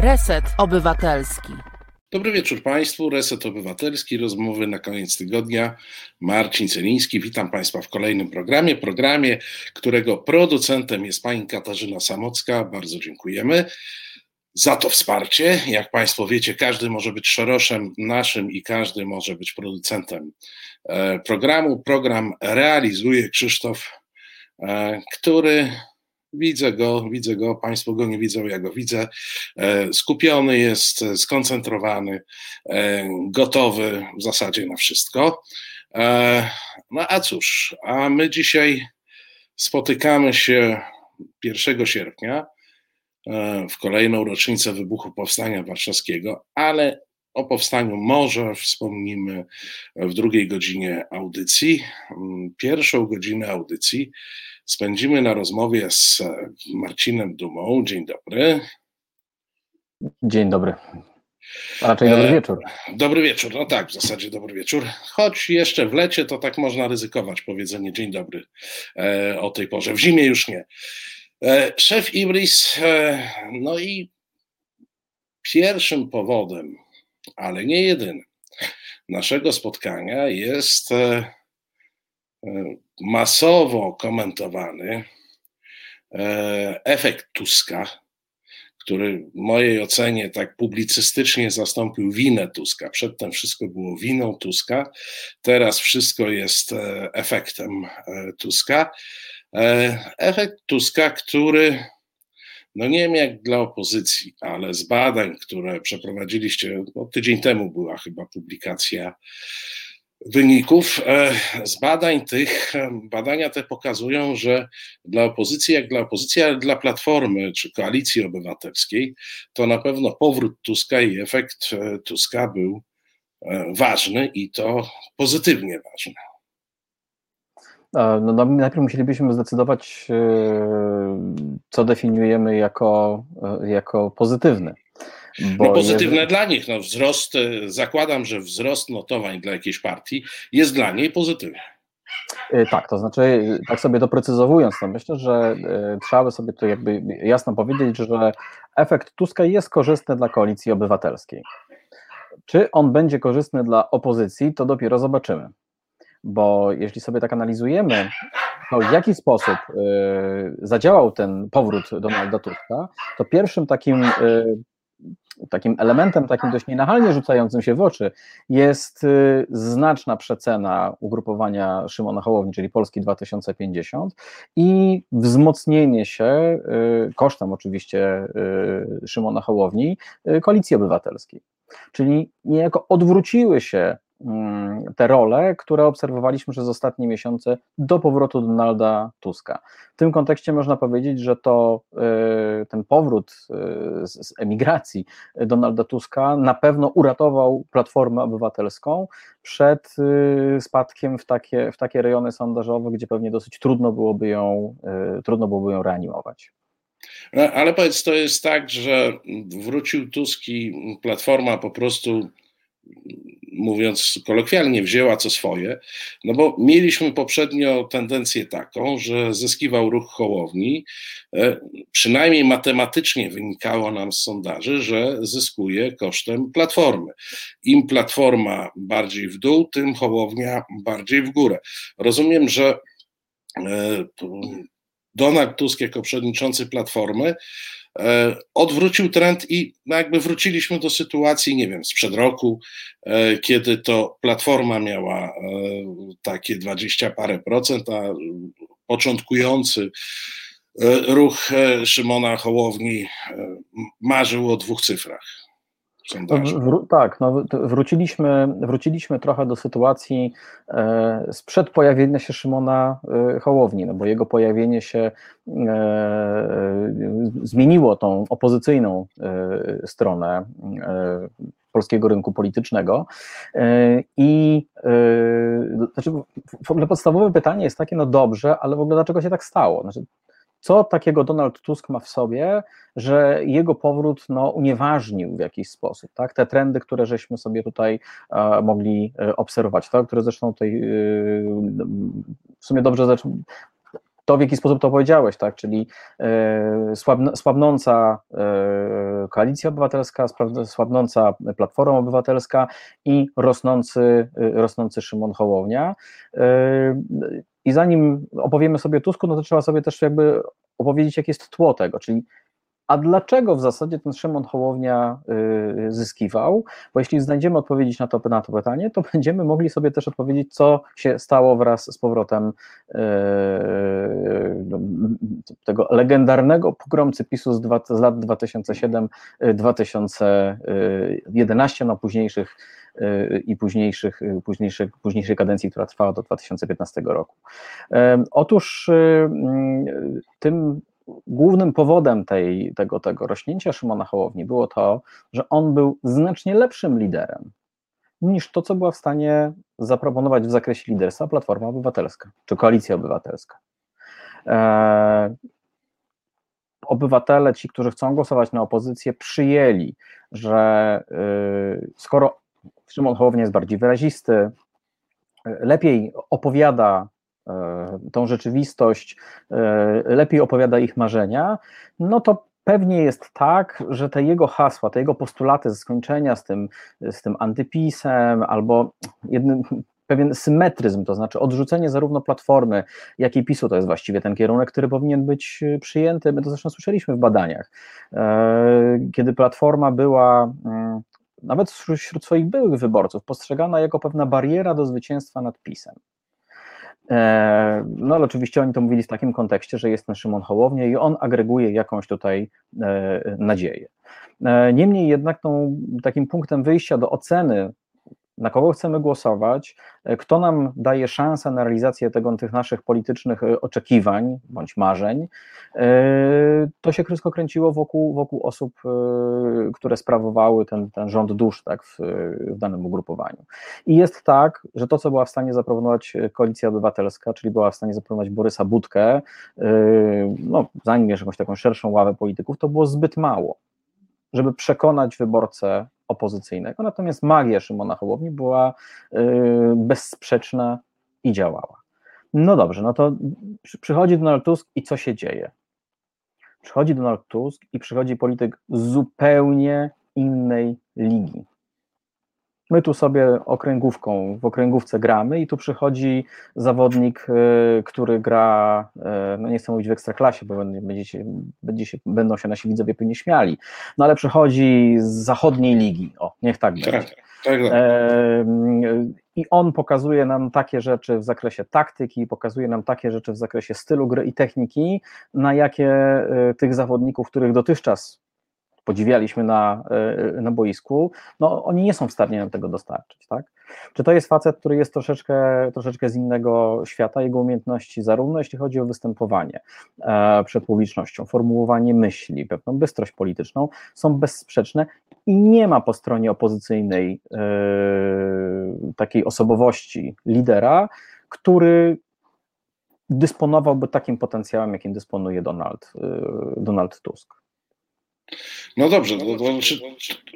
Reset Obywatelski. Dobry wieczór Państwu. Reset Obywatelski, rozmowy na koniec tygodnia. Marcin Celiński, witam Państwa w kolejnym programie. Programie, którego producentem jest pani Katarzyna Samocka. Bardzo dziękujemy za to wsparcie. Jak Państwo wiecie, każdy może być szoroszem naszym i każdy może być producentem e, programu. Program realizuje Krzysztof, e, który Widzę go, widzę go, Państwo go nie widzą, ja go widzę. E, skupiony jest, skoncentrowany, e, gotowy w zasadzie na wszystko. E, no a cóż, a my dzisiaj spotykamy się 1 sierpnia w kolejną rocznicę wybuchu Powstania Warszawskiego, ale o powstaniu może wspomnimy w drugiej godzinie audycji. Pierwszą godzinę audycji spędzimy na rozmowie z Marcinem Dumą. Dzień dobry. Dzień dobry. A raczej dobry e, wieczór. Dobry wieczór, no tak, w zasadzie dobry wieczór. Choć jeszcze w lecie to tak można ryzykować powiedzenie dzień dobry e, o tej porze. W zimie już nie. E, szef Ibris, no i pierwszym powodem, ale nie jedynym, naszego spotkania jest masowo komentowany e, efekt Tuska, który w mojej ocenie tak publicystycznie zastąpił winę Tuska. Przedtem wszystko było winą Tuska, teraz wszystko jest e, efektem e, Tuska. Efekt Tuska, który no nie wiem jak dla opozycji, ale z badań, które przeprowadziliście, no tydzień temu była chyba publikacja wyników e, z badań tych, e, badania te pokazują, że dla opozycji, jak dla opozycji, ale dla Platformy czy Koalicji Obywatelskiej, to na pewno powrót Tuska i efekt e, Tuska był ważny i to pozytywnie ważny. No, no, najpierw musielibyśmy zdecydować, co definiujemy jako, jako pozytywny. No pozytywne dla nich. No wzrost, e, zakładam, że wzrost notowań dla jakiejś partii jest dla niej pozytywny. E, tak, to znaczy, tak sobie doprecyzowując, to myślę, że e, trzeba by sobie to jakby jasno powiedzieć, że efekt Tuska jest korzystny dla koalicji obywatelskiej. Czy on będzie korzystny dla opozycji, to dopiero zobaczymy. Bo jeśli sobie tak analizujemy, to w jaki sposób zadziałał ten powrót Donalda Tuska, to pierwszym takim takim elementem, takim dość nienachalnie rzucającym się w oczy, jest y, znaczna przecena ugrupowania Szymona Hołowni, czyli Polski 2050 i wzmocnienie się y, kosztem oczywiście y, Szymona Hołowni Koalicji Obywatelskiej. Czyli niejako odwróciły się te role, które obserwowaliśmy przez ostatnie miesiące do powrotu Donalda Tuska. W tym kontekście można powiedzieć, że to y, ten powrót y, z emigracji Donalda Tuska na pewno uratował Platformę Obywatelską przed y, spadkiem w takie, w takie rejony sondażowe, gdzie pewnie dosyć trudno byłoby ją, trudno byłoby ją reanimować. No, ale powiedz, to jest tak, że wrócił Tusk i Platforma po prostu mówiąc kolokwialnie, wzięła co swoje, no bo mieliśmy poprzednio tendencję taką, że zyskiwał ruch Hołowni, e, przynajmniej matematycznie wynikało nam z sondaży, że zyskuje kosztem Platformy. Im Platforma bardziej w dół, tym Hołownia bardziej w górę. Rozumiem, że e, Donald Tusk jako przewodniczący Platformy odwrócił trend i jakby wróciliśmy do sytuacji, nie wiem, sprzed roku, e, kiedy to Platforma miała e, takie 20 parę procent, a początkujący ruch Szymona Hołowni marzył o dwóch cyfrach tak, no, wróciliśmy, wróciliśmy trochę do sytuacji e, sprzed pojawienia się Szymona e, Hołowni, no bo jego pojawienie się e, zmieniło tą opozycyjną e, stronę e, polskiego rynku politycznego. E, I znaczy, w ogóle podstawowe pytanie jest takie, no dobrze, ale w ogóle dlaczego się tak stało? Znaczy, co takiego Donald Tusk ma w sobie, że jego powrót no, unieważnił w jakiś sposób, tak? Te trendy, które żeśmy sobie tutaj e, mogli e, obserwować, tak? które zresztą tutaj e, w sumie dobrze to, w jaki sposób to powiedziałeś, tak? czyli e, słabnąca e, Koalicja Obywatelska, słabnąca Platforma Obywatelska i rosnący, rosnący Szymon Hołownia. I zanim opowiemy sobie Tusku, no to trzeba sobie też jakby opowiedzieć, jakie jest tło tego, czyli a dlaczego w zasadzie ten Szymon Hołownia y, zyskiwał? Bo jeśli znajdziemy odpowiedź na to, na to pytanie, to będziemy mogli sobie też odpowiedzieć, co się stało wraz z powrotem y, no, tego legendarnego pogromcy PiSu z, z lat 2007-2011, no późniejszych y, i późniejszych, późniejszych, późniejszej kadencji, która trwała do 2015 roku. Otóż tym głównym powodem tej, tego, tego rośnięcia Szymona Hołowni było to, że on był znacznie lepszym liderem niż to, co była w stanie zaproponować w zakresie liderstwa Platforma Obywatelska czy Koalicja Obywatelska. Eee, obywatele, ci, którzy chcą głosować na opozycję, przyjęli, że yy, skoro Szymon Hołownia jest bardziej wyrazisty, lepiej opowiada E, tą rzeczywistość, e, lepiej opowiada ich marzenia, no to pewnie jest tak, że te jego hasła, te jego postulaty ze skończenia z tym, z tym antypisem albo jednym, pewien symetryzm, to znaczy odrzucenie zarówno Platformy, jak i PiSu, to jest właściwie ten kierunek, który powinien być przyjęty, my to zresztą słyszeliśmy w badaniach, e, kiedy Platforma była mm, nawet wśród swoich byłych wyborców postrzegana jako pewna bariera do zwycięstwa nad PiSem. E, no ale oczywiście oni to mówili w takim kontekście, że jest ten Szymon Hołownia i on agreguje jakąś tutaj e, nadzieję. E, niemniej jednak tą, takim punktem wyjścia do oceny na kogo chcemy głosować, e, kto nam daje szansę na realizację tego, tych naszych politycznych e, oczekiwań bądź marzeń, e, to się wszystko kręciło wokół, wokół osób, które sprawowały ten, ten rząd dusz tak, w, w danym ugrupowaniu. I jest tak, że to, co była w stanie zaproponować Koalicja Obywatelska, czyli była w stanie zaproponować Borysa Budkę, no, zanim jakąś taką szerszą ławę polityków, to było zbyt mało żeby przekonać wyborcę opozycyjnego. Natomiast magia Szymona Hołowni była y, bezsprzeczna i działała. No dobrze, no to przychodzi Donald Tusk i co się dzieje? Przychodzi Donald Tusk i przychodzi polityk zupełnie innej ligi. My tu sobie okręgówką, w okręgówce gramy i tu przychodzi zawodnik, y, który gra, y, no nie chcę mówić w ekstraklasie, bo będziecie, będzie będą się nasi widzowie pewnie śmiali, no ale przychodzi z zachodniej ligi, o, niech tak będzie. Tak, tak, tak. E, I on pokazuje nam takie rzeczy w zakresie taktyki, pokazuje nam takie rzeczy w zakresie stylu gry i techniki, na jakie y, tych zawodników, których dotychczas podziwialiśmy na, e, na boisku, no oni nie są w stanie nam tego dostarczyć, tak? Czy to jest facet, który jest troszeczkę, troszeczkę z innego świata, jego umiejętności, zarówno jeśli chodzi o występowanie e, przed publicznością, formułowanie myśli, pewną bystrość polityczną, są bezsprzeczne i nie ma po stronie opozycyjnej e, takiej osobowości lidera, który dysponowałby takim potencjałem, jakim dysponuje Donald, Donald Tusk. No dobrze, no, to znaczy,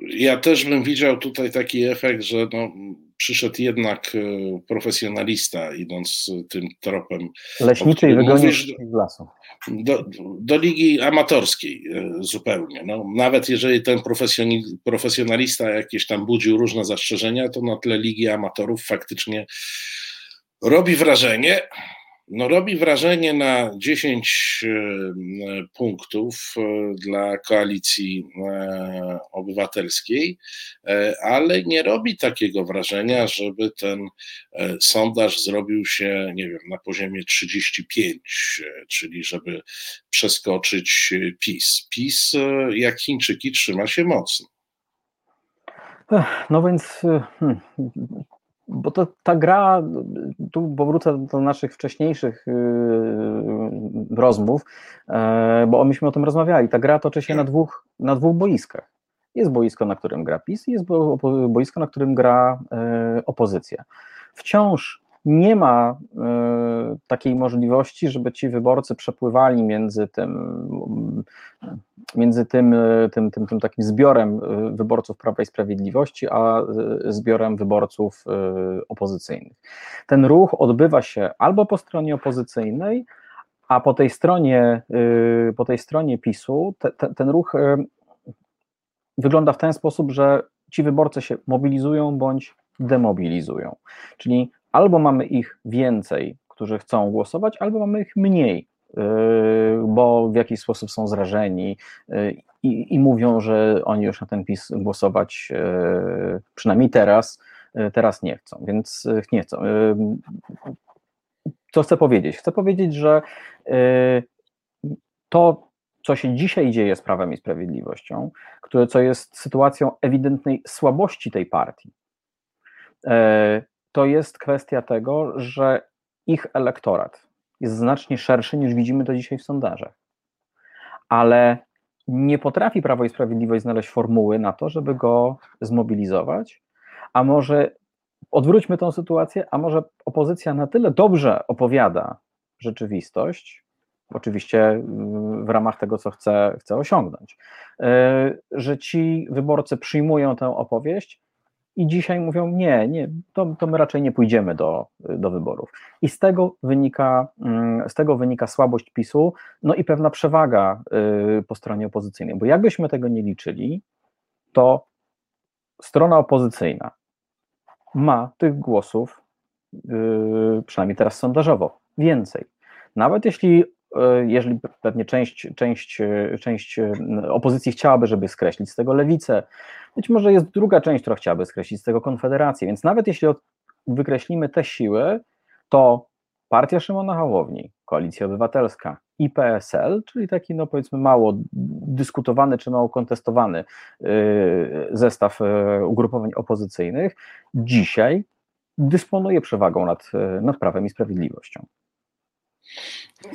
ja też bym widział tutaj taki efekt, że no, przyszedł jednak e, profesjonalista, idąc tym tropem. Leśniczy i wygonisz z lasu. Do, do ligi amatorskiej e, zupełnie. No, nawet jeżeli ten profesjonalista jakieś tam budził różne zastrzeżenia, to na tle ligi amatorów faktycznie robi wrażenie, no, robi wrażenie na 10 e, punktów e, dla koalicji e, obywatelskiej, ale nie robi takiego wrażenia, żeby ten sondaż zrobił się, nie wiem, na poziomie 35, czyli żeby przeskoczyć PiS. PiS, jak Chińczyki, trzyma się mocno. No więc hmm, bo to, ta gra, tu powrócę do naszych wcześniejszych yy, rozmów, yy, bo myśmy o tym rozmawiali. Ta gra toczy się na dwóch, na dwóch boiskach. Jest boisko, na którym gra PiS, jest boisko, na którym gra yy, opozycja. Wciąż nie ma y, takiej możliwości, żeby ci wyborcy przepływali między tym, między tym, tym, tym, tym takim zbiorem y, wyborców Prawa i Sprawiedliwości, a zbiorem wyborców opozycyjnych. Ten ruch odbywa się albo po stronie opozycyjnej, a po tej stronie, po tej stronie PiSu te, te, ten ruch wygląda w ten sposób, że ci wyborcy się mobilizują bądź demobilizują. Czyli albo mamy ich więcej, którzy chcą głosować, albo mamy ich mniej, yy, bo w jakiś sposób są zrażeni yy, i, i mówią, że oni już na ten PiS głosować yy, przynajmniej teraz, teraz nie chcą, więc nie chcą. Co chcę powiedzieć? Chcę powiedzieć, że to, co się dzisiaj dzieje z Prawem i Sprawiedliwością, które, co jest sytuacją ewidentnej słabości tej partii, to jest kwestia tego, że ich elektorat jest znacznie szerszy niż widzimy to dzisiaj w sondażach. Ale nie potrafi Prawo i Sprawiedliwość znaleźć formuły na to, żeby go zmobilizować, a może odwróćmy tę sytuację, a może opozycja na tyle dobrze opowiada rzeczywistość, oczywiście w ramach tego, co chce, chce osiągnąć, e, że ci wyborcy przyjmują tę opowieść i dzisiaj mówią nie, nie, to, to my raczej nie pójdziemy do, do wyborów. I z tego wynika, mm, z tego wynika słabość PiSu, no i pewna przewaga y, po stronie opozycyjnej, bo jakbyśmy tego nie liczyli, to strona opozycyjna ma tych głosów, y, przynajmniej teraz sondażowo, więcej. Nawet jeśli jeżeli pewnie część, część, e, część e, opozycji chciałaby, żeby skreślić z tego lewicę, być może jest druga część, która chciałaby skreślić z tego konfederację, więc nawet jeśli wykreślimy te siły, to partia Szymona Hołowni, Koalicja Obywatelska i PSL, czyli taki no powiedzmy mało dyskutowany czy mało kontestowany zestaw ugrupowań opozycyjnych, dzisiaj dysponuje przewagą nad, nad Prawem i Sprawiedliwością.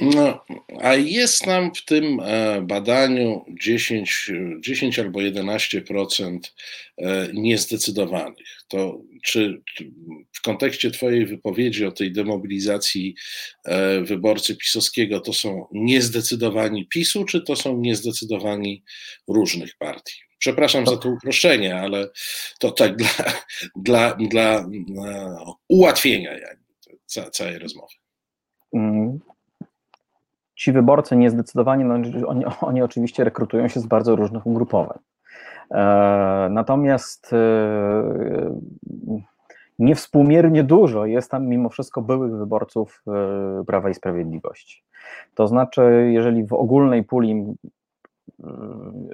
No, a jest nam w tym e, badaniu 10, 10 albo 11% e, niezdecydowanych. To czy w kontekście Twojej wypowiedzi o tej demobilizacji e, wyborcy pisowskiego to są niezdecydowani PiSu, czy to są niezdecydowani różnych partii? Przepraszam za to uproszczenie, ale to tak dla, dla, dla ułatwienia całej rozmowy. Ci wyborcy niezdecydowanie, no, oni, oni oczywiście rekrutują się z bardzo różnych ugrupowań. E, natomiast e, niewspółmiernie dużo jest tam mimo wszystko byłych wyborców e, Prawa i Sprawiedliwości. To znaczy, jeżeli w ogólnej puli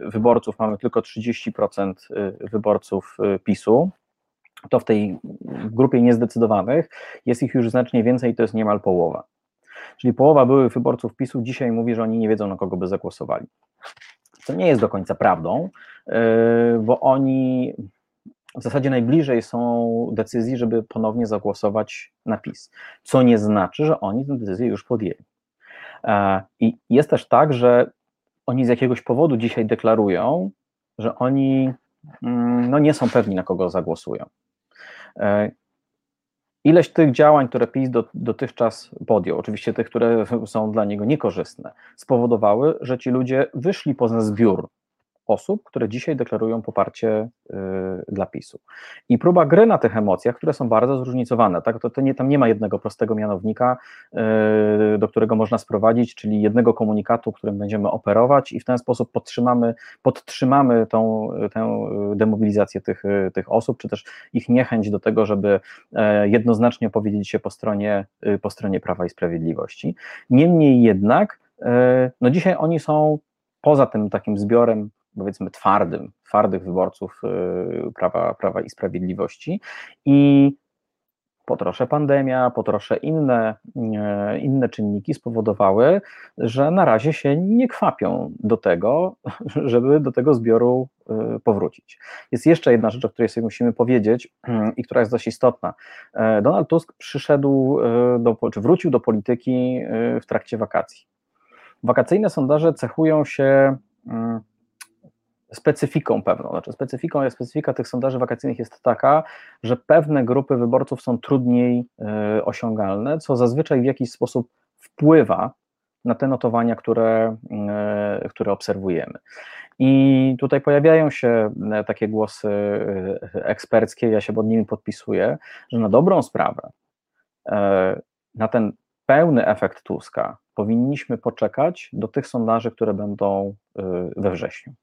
wyborców mamy tylko 30% wyborców PiSu, to w tej grupie niezdecydowanych jest ich już znacznie więcej i to jest niemal połowa. Czyli połowa byłych wyborców PiSu dzisiaj mówi, że oni nie wiedzą, na kogo by zagłosowali. Co nie jest do końca prawdą, yy, bo oni w zasadzie najbliżej są decyzji, żeby ponownie zagłosować na PiS, co nie znaczy, że oni tę decyzję już podjęli. E, I jest też tak, że oni z jakiegoś powodu dzisiaj deklarują, że oni mm, no, nie są pewni, na kogo zagłosują. Ileś tych działań, które PiS do, dotychczas podjął, oczywiście tych, które są dla niego niekorzystne, spowodowały, że ci ludzie wyszli poza zbiór osób, które dzisiaj deklarują poparcie y, dla PiSu. I próba gry na tych emocjach, które są bardzo zróżnicowane, tak? to, to nie, tam nie ma jednego prostego mianownika, y, do którego można sprowadzić, czyli jednego komunikatu, którym będziemy operować i w ten sposób podtrzymamy, podtrzymamy tą, tę demobilizację tych, tych osób, czy też ich niechęć do tego, żeby e, jednoznacznie powiedzieć się po stronie, y, po stronie Prawa i Sprawiedliwości. Niemniej jednak, no dzisiaj oni są poza tym takim zbiorem powiedzmy twardym, twardych wyborców y, Prawa, Prawa i Sprawiedliwości i po trosze pandemia, po trosze inne, y, inne czynniki spowodowały, że na razie się nie kwapią do tego, żeby do tego zbioru y, powrócić. Jest jeszcze jedna rzecz, o której sobie musimy powiedzieć i która jest dość istotna. Donald Tusk przyszedł, do, czy wrócił do polityki w trakcie wakacji. Wakacyjne sondaże cechują się specyfiką pewną. Znaczy specyfiką, specyfika tych sondaży wakacyjnych jest taka, że pewne grupy wyborców są trudniej y, osiągalne, co zazwyczaj w jakiś sposób wpływa na te notowania, które, y, które obserwujemy. I tutaj pojawiają się e, takie głosy eksperckie, ja się pod nimi podpisuję, że na dobrą sprawę, na ten pełny efekt Tuska, powinniśmy poczekać do tych sondaży, które będą y, we wrześniu.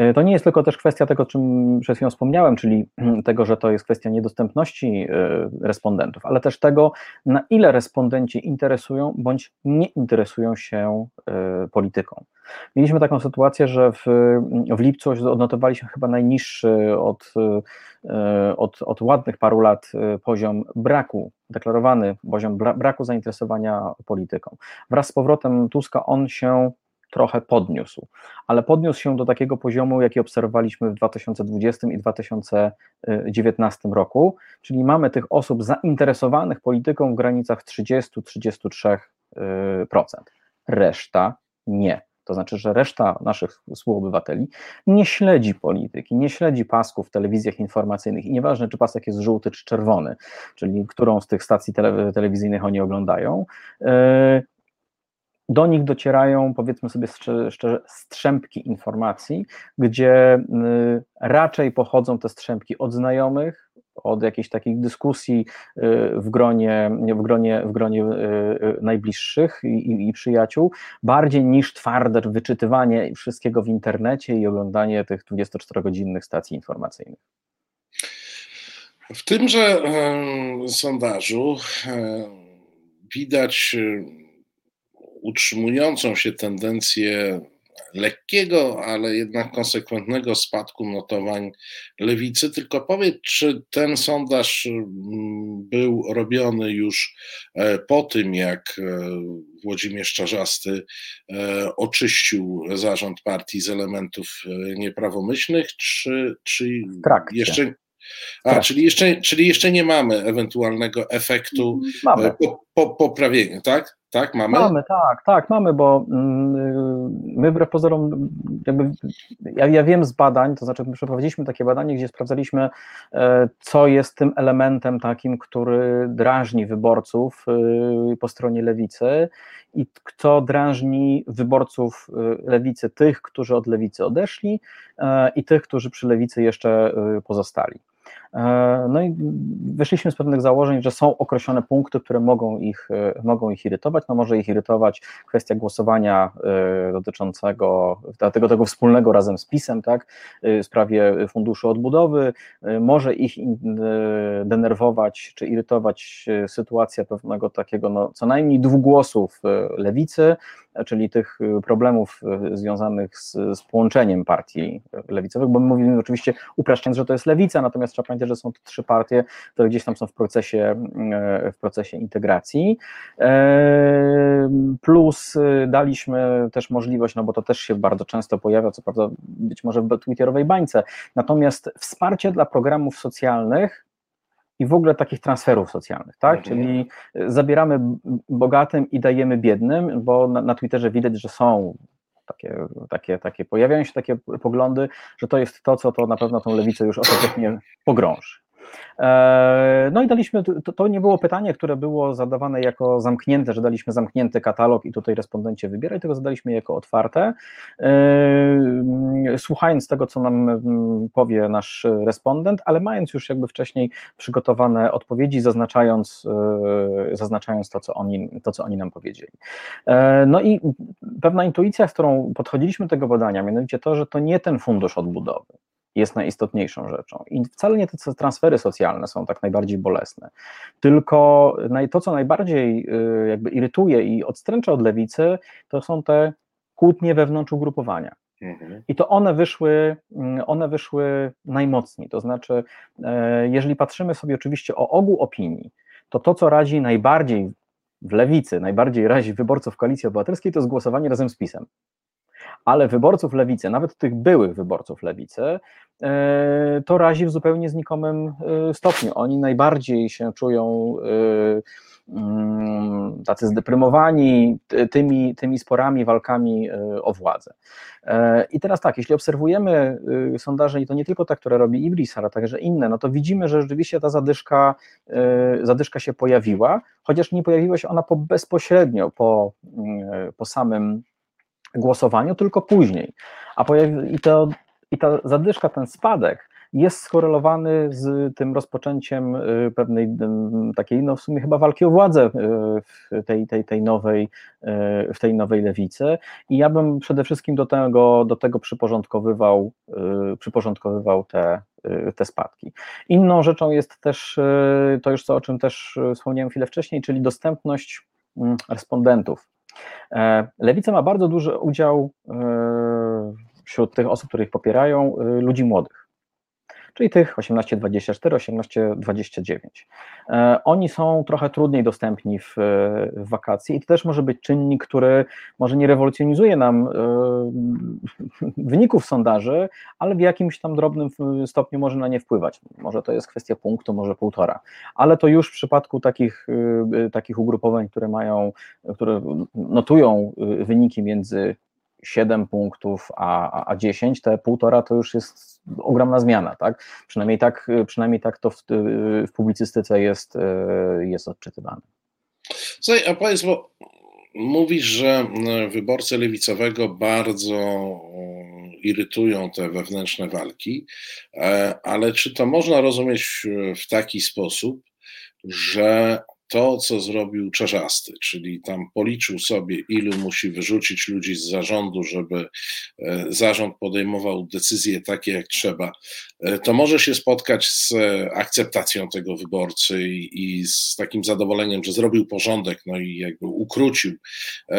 Y, to nie jest tylko też kwestia tego, o czym przed chwilą wspomniałem, czyli tego, że to jest kwestia niedostępności y, respondentów, ale też tego, na ile respondenci interesują bądź nie interesują się polityką. Mieliśmy taką sytuację, że w, w lipcu odnotowaliśmy chyba najniższy od, od, od ładnych paru lat poziom braku, deklarowany poziom braku zainteresowania polityką. Wraz z powrotem Tuska on się trochę podniósł, ale podniósł się do takiego poziomu, jaki obserwowaliśmy w 2020 i 2019 roku, czyli mamy tych osób zainteresowanych polityką w granicach 30-33%. Reszta nie. To znaczy, że reszta naszych współobywateli nie śledzi polityki, nie śledzi pasków w telewizjach informacyjnych i nieważne, czy pasek jest żółty czy czerwony, czyli którą z tych stacji tele, telewizyjnych oni oglądają, e, do nich docierają, powiedzmy sobie szczerze, strzępki informacji, gdzie raczej pochodzą te strzępki od znajomych, od jakichś takich dyskusji y, w gronie, w gronie, w gronie y, y, najbliższych i, i przyjaciół, bardziej niż twarde wyczytywanie wszystkiego w internecie i oglądanie tych 24-godzinnych stacji informacyjnych. W tymże sondażu widać utrzymującą się tendencję lekkiego, ale jednak konsekwentnego spadku notowań lewicy. Tylko powiedz, czy ten sondaż mm, był robiony już e, po tym, jak e, Włodzimierz Czarzasty e, oczyścił zarząd partii z elementów nieprawomyślnych, czy, czy jeszcze. A, czyli jeszcze, czyli jeszcze nie mamy ewentualnego efektu mamy. Po, po, poprawienia, tak? Tak, mamy? Mamy, tak, tak, mamy, bo mm, my wbrew pozorom, jakby, ja, ja wiem z badań, to znaczy przeprowadziliśmy takie badanie, gdzie sprawdzaliśmy, e, co jest tym elementem takim, który drażni wyborców e, po stronie lewicy i kto drażni wyborców e, lewicy, tych, którzy od lewicy odeszli i tych, którzy przy lewicy jeszcze pozostali. E, no i wyszliśmy z pewnych założeń, że są określone punkty, które mogą ich, e, mogą ich irytować. No może ich irytować kwestia głosowania e, dotyczącego tego, tego wspólnego razem z PiSem, tak, w sprawie Funduszu Odbudowy. Może ich denerwować czy irytować sytuacja pewnego takiego, no, co najmniej dwóch głosów lewicy, czyli tych problemów związanych z, z połączeniem partii lewicowych, bo my mówimy oczywiście upraszczając, że to jest lewica, natomiast trzeba pamiętać, że są to trzy partie, które gdzieś tam są w procesie, e, w procesie integracji. E, plus e, daliśmy też możliwość, no bo to też się bardzo często pojawia, co prawda być może w twitterowej bańce, natomiast wsparcie dla programów socjalnych i w ogóle takich transferów socjalnych, tak? Mhm. Czyli zabieramy bogatym i dajemy biednym, bo na, na Twitterze widać, że są takie, takie, takie, pojawiają się takie poglądy, że to jest to, co to na pewno tą lewicę już ostatecznie pogrąży. E, no i daliśmy, to, to, nie było pytanie, które było zadawane jako zamknięte, że daliśmy zamknięty katalog i tutaj respondencie wybieraj, tylko zadaliśmy jako otwarte. E, słuchając tego, co nam mm, powie nasz respondent, ale mając już jakby wcześniej przygotowane odpowiedzi, zaznaczając, e, zaznaczając to, co oni, to, co oni nam powiedzieli. No i pewna intuicja, z którą podchodziliśmy do tego badania, mianowicie to, że to nie ten fundusz odbudowy, jest najistotniejszą rzeczą. I wcale nie te transfery socjalne są tak najbardziej bolesne, tylko to, co najbardziej y, jakby irytuje i odstręcza od lewicy, to są te kłótnie wewnątrz ugrupowania. Mhm. I to one wyszły, mm, one wyszły najmocniej. To znaczy, e, jeżeli patrzymy sobie oczywiście o ogół opinii, to to, co razi najbardziej w lewicy, najbardziej razi wyborców Koalicji Obywatelskiej, to jest głosowanie razem z PiSem ale wyborców lewicy, nawet tych byłych wyborców lewicy, e, to razi w zupełnie znikomym e, stopniu. Oni najbardziej się czują e, mm, tacy zdeprymowani tymi, tymi sporami, walkami o władzę. I teraz tak, jeśli obserwujemy sondaże, i to nie tylko te, które robi Ibris, ale także inne, no to widzimy, że rzeczywiście ta zadyszka, zadyszka się pojawiła, chociaż nie pojawiła się ona po, bezpośrednio po, mm, po samym głosowaniu, tylko później. A pojawi, i, to, I ta zadyszka, ten spadek jest skorelowany z tym rozpoczęciem pewnej takiej, no w sumie chyba walki o władzę w tej, tej, tej, nowej, w tej nowej lewicy i ja bym przede wszystkim do tego, do tego przyporządkowywał, przyporządkowywał te, te spadki. Inną rzeczą jest też to już co, o czym też wspomniałem chwilę wcześniej, czyli dostępność mm, respondentów. E, Lewica ma bardzo duży udział e, wśród tych osób, które ich popierają, e, ludzi młodych czyli tych 18-24, 18-29. E, oni są trochę trudniej dostępni w, w, wakacji i to też może być czynnik, który może nie rewolucjonizuje nam e, wyników sondaży, ale w jakimś tam drobnym stopniu może na nie wpływać. Może to jest kwestia punktu, może półtora, ale to już w przypadku takich, e, takich ugrupowań, które mają, które notują wyniki między 7 punktów, a, a 10, te półtora to już jest ogromna zmiana, tak? Przynajmniej tak, przynajmniej tak to w, w publicystyce jest, jest odczytywane. Słuchaj, a powiedz, bo mówisz, że wyborcy lewicowego bardzo irytują te wewnętrzne walki, e, ale czy to można rozumieć w taki sposób, że to, co zrobił Czerzasty, czyli tam policzył sobie, ilu musi wyrzucić ludzi z zarządu, żeby e, zarząd podejmował decyzje takie, jak trzeba, e, to może się spotkać z akceptacją tego wyborcy i, z takim zadowoleniem, że zrobił porządek, no i jakby ukrócił e,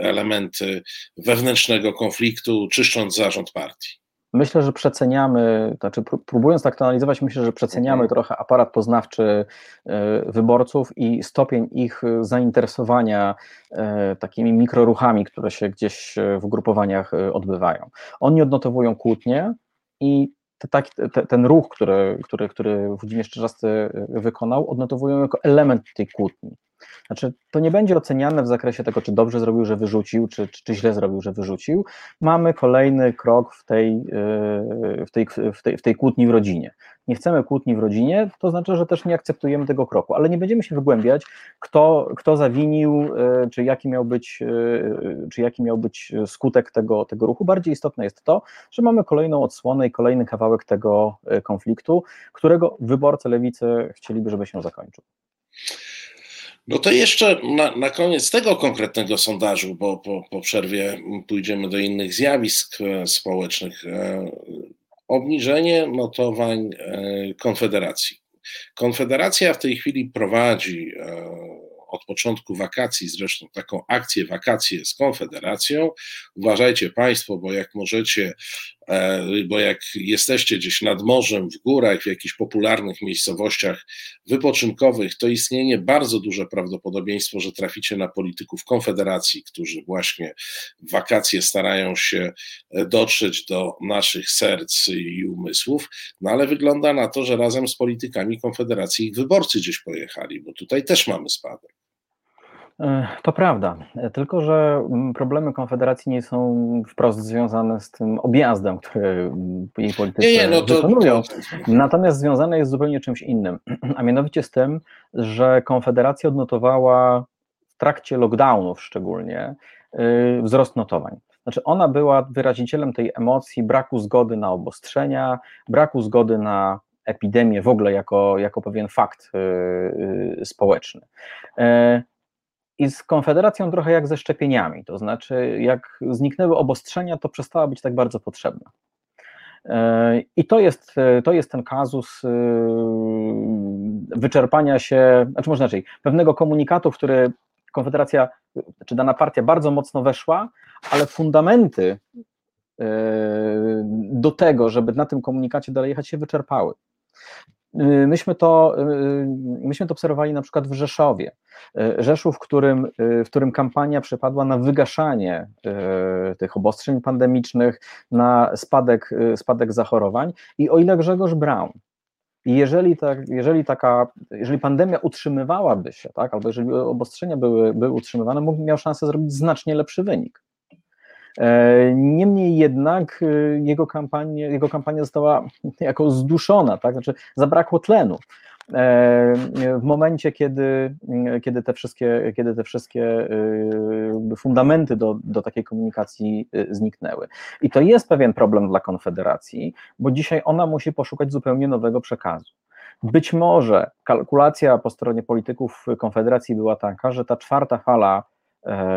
elementy wewnętrznego konfliktu, czyszcząc zarząd partii. Myślę, że przeceniamy, znaczy próbując tak to analizować, myślę, że przeceniamy mhm. trochę aparat poznawczy e, wyborców i stopień ich zainteresowania e, takimi mikroruchami, które się gdzieś e, w grupowaniach odbywają. Oni odnotowują kłótnie i te, te, ten ruch, który, który, który Włodzimierz Czerzasty wykonał, odnotowują jako element tej kłótni. Znaczy, to nie będzie oceniane w zakresie tego, czy dobrze zrobił, że wyrzucił, czy, czy, czy źle zrobił, że wyrzucił. Mamy kolejny krok w tej, yy, w, tej, w, tej, w tej kłótni w rodzinie. Nie chcemy kłótni w rodzinie, to znaczy, że też nie akceptujemy tego kroku, ale nie będziemy się wygłębiać, kto, kto zawinił, yy, czy jaki miał być, yy, czy jaki miał być skutek tego, tego ruchu. Bardziej istotne jest to, że mamy kolejną odsłonę i kolejny kawałek tego konfliktu, którego wyborcy lewicy chcieliby, żeby się zakończył. No to jeszcze na, na koniec tego konkretnego sondażu, bo po, po przerwie pójdziemy do innych zjawisk e, społecznych. E, obniżenie notowań e, Konfederacji. Konfederacja w tej chwili prowadzi od początku wakacji, zresztą taką akcję wakacje z Konfederacją. Uważajcie Państwo, bo jak możecie, bo jak jesteście gdzieś nad morzem, w górach, w jakichś popularnych miejscowościach wypoczynkowych, to istnieje bardzo duże prawdopodobieństwo, że traficie na polityków Konfederacji, którzy właśnie w wakacje starają się e, dotrzeć do naszych serc i umysłów, no ale wygląda na to, że razem z politykami Konfederacji ich wyborcy gdzieś pojechali, bo tutaj też mamy spadek. E, to prawda, e, tylko że mm, problemy Konfederacji nie są wprost związane z tym objazdem, który mm, jej politycy nie, nie, no to. To, to, Natomiast związane jest zupełnie czymś innym, a mianowicie z tym, że Konfederacja odnotowała w trakcie lockdownów szczególnie y, wzrost notowań. Znaczy ona była wyrazicielem tej emocji braku zgody na obostrzenia, braku zgody na epidemię w ogóle jako, jako pewien fakt y, y, społeczny. E, i z Konfederacją trochę jak ze szczepieniami, to znaczy jak zniknęły obostrzenia, to przestała być tak bardzo potrzebna. E, I to jest, to jest ten kazus e, wyczerpania się, znaczy może inaczej, pewnego komunikatu, w który Konfederacja, czy dana partia bardzo mocno weszła, ale fundamenty e, do tego, żeby na tym komunikacie dalej jechać, się wyczerpały. Y, myśmy to, y, myśmy to obserwowali na przykład w Rzeszowie. Y, Rzeszów, w którym, w którym kampania przypadła na wygaszanie tych obostrzeń pandemicznych, na spadek, spadek zachorowań. I o ile Grzegorz Braun jeżeli, tak, jeżeli, taka, jeżeli pandemia utrzymywałaby się, tak, albo jeżeli obostrzenia były, były utrzymywane, mógł, miał szansę zrobić znacznie lepszy wynik. E, niemniej jednak e, jego kampania, jego kampania została jako zduszona, tak? znaczy zabrakło tlenu. w momencie, kiedy, kiedy, te, wszystkie, kiedy te wszystkie fundamenty do, do takiej komunikacji zniknęły. I to jest pewien problem dla Konfederacji, bo dzisiaj ona musi poszukać zupełnie nowego przekazu. Być może kalkulacja po stronie polityków Konfederacji była taka, że ta czwarta fala E,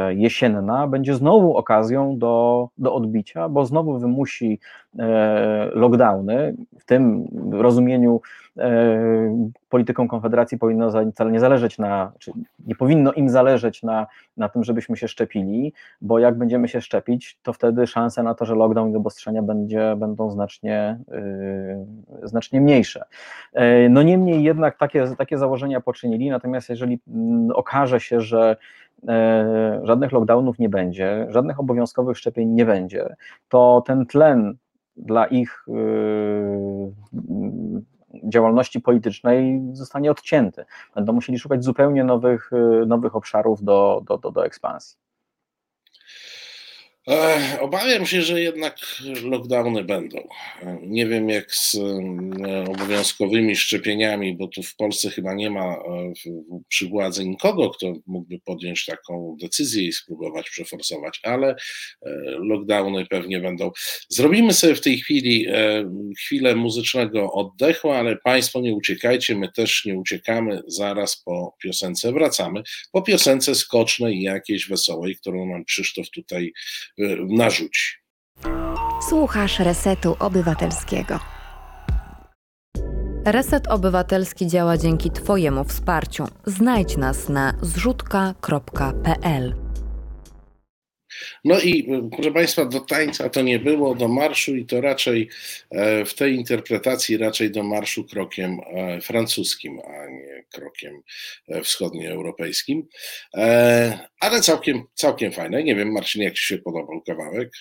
jesienna będzie znowu okazją do, do odbicia, bo znowu wymusi e, lockdowny. W tym rozumieniu e, polityką Konfederacji powinno wcale nie zależeć na, czy nie powinno im zależeć na, na tym, żebyśmy się szczepili, bo jak będziemy się szczepić, to wtedy szanse na to, że lockdown i obostrzenia będzie, będą znacznie, znacznie mniejsze. No niemniej jednak takie, takie założenia poczynili, natomiast jeżeli mm, okaże się, że E, żadnych lockdownów nie będzie, żadnych obowiązkowych szczepień nie będzie, to ten tlen dla ich e, działalności politycznej zostanie odcięty. Będą musieli szukać zupełnie nowych, e, nowych obszarów do, do, do, do ekspansji. Obawiam się, że jednak lockdowny będą. Nie wiem jak z obowiązkowymi szczepieniami, bo tu w Polsce chyba nie ma e, przy władzy nikogo, kto mógłby podjąć taką decyzję i spróbować przeforsować, ale e, lockdowny pewnie będą. Zrobimy sobie w tej chwili e, chwilę muzycznego oddechu, ale Państwo nie uciekajcie, my też nie uciekamy. Zaraz po piosence wracamy. Po piosence skocznej i jakiejś wesołej, którą nam Krzysztof tutaj narzuci. Słuchasz Resetu Obywatelskiego. Reset Obywatelski działa dzięki Twojemu wsparciu. Znajdź nas na zrzutka.pl. No i y, proszę Państwa, do tańca to nie było, do marszu i to raczej e, w tej interpretacji raczej do marszu krokiem e, francuskim, a nie krokiem e, wschodnioeuropejskim. Ale całkiem, całkiem fajne. Nie wiem, Marcin, jak Ci się podobał kawałek?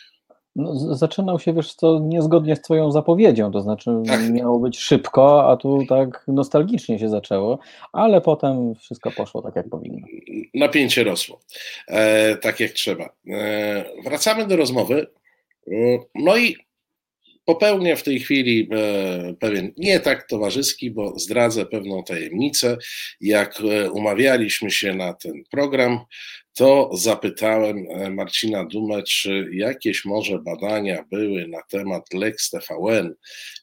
No, zaczynał się, wiesz, to niezgodnie z Twoją zapowiedzią, to znaczy tak. miało być szybko, a tu tak nostalgicznie się zaczęło, ale potem wszystko poszło tak, jak powinno. Napięcie rosło, e, tak jak trzeba. E, wracamy do rozmowy. E, no i popełnię w tej chwili e, pewien nie tak towarzyski, bo zdradzę pewną tajemnicę. Jak e, umawialiśmy się na ten program, to zapytałem e, Marcina Dumę, czy jakieś może badania były na temat Lex TVN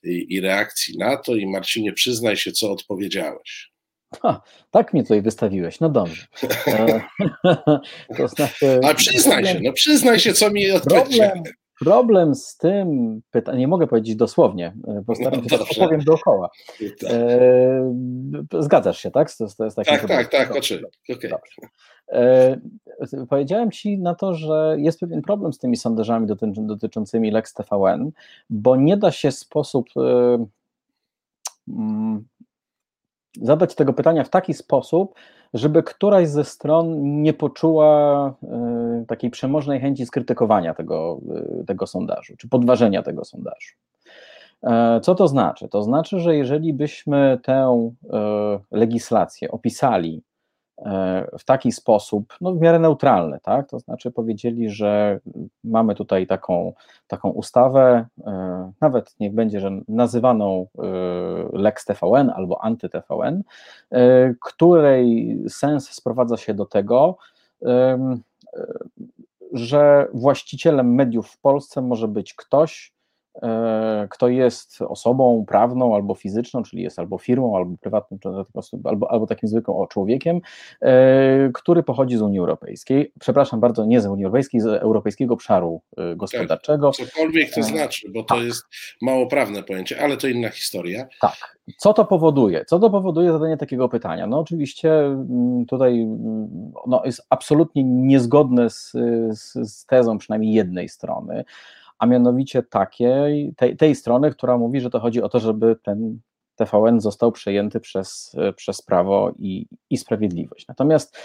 i, i reakcji na to. I Marcinie, przyznaj się, co odpowiedziałeś. Ha, tak mnie tutaj wystawiłeś, no dobrze. to znaczy, A przyznaj się, no przyznaj się, co mi odpowiedziałeś. Problem, Problem z tym pytaniem, nie mogę powiedzieć dosłownie, e, postaram no się, no powiem dookoła. Tak. E, zgadzasz się, tak? Z, z, z tak, tak, tak, oczywiście. Okay. E, powiedziałem Ci na to, że jest pewien problem z tymi sondażami dotyczącymi Lex TVN, bo nie da się sposób e, mm, zadać tego pytania w taki sposób, żeby któraś ze stron nie poczuła y, takiej przemożnej chęci skrytykowania tego, y, tego sondażu, czy podważenia tego sondażu. E, co to znaczy? To znaczy, że jeżeli byśmy tę y, legislację opisali w taki sposób, no w miarę neutralny, tak? To znaczy powiedzieli, że mamy tutaj taką, taką ustawę, e, nawet niech będzie, że nazywaną e, Lex TVN albo anty-TVN, e, której sens sprowadza się do tego, że właścicielem mediów w Polsce może być ktoś, E, kto jest osobą prawną albo fizyczną, czyli jest albo firmą, albo prywatnym, albo, albo takim zwykłym człowiekiem, e, który pochodzi z Unii Europejskiej. Przepraszam bardzo, nie z Unii Europejskiej, z Europejskiego Obszaru e, Gospodarczego. Tak, cokolwiek to znaczy, bo to tak. jest mało prawne pojęcie, ale to inna historia. Tak. Co to powoduje? Co to powoduje zadanie takiego pytania? No oczywiście mm, tutaj mm, no, jest absolutnie niezgodne z, z, z tezą przynajmniej jednej strony, a mianowicie takiej, tej, tej strony, która mówi, że to chodzi o to, żeby ten TVN został przejęty przez, przez prawo i, i sprawiedliwość. Natomiast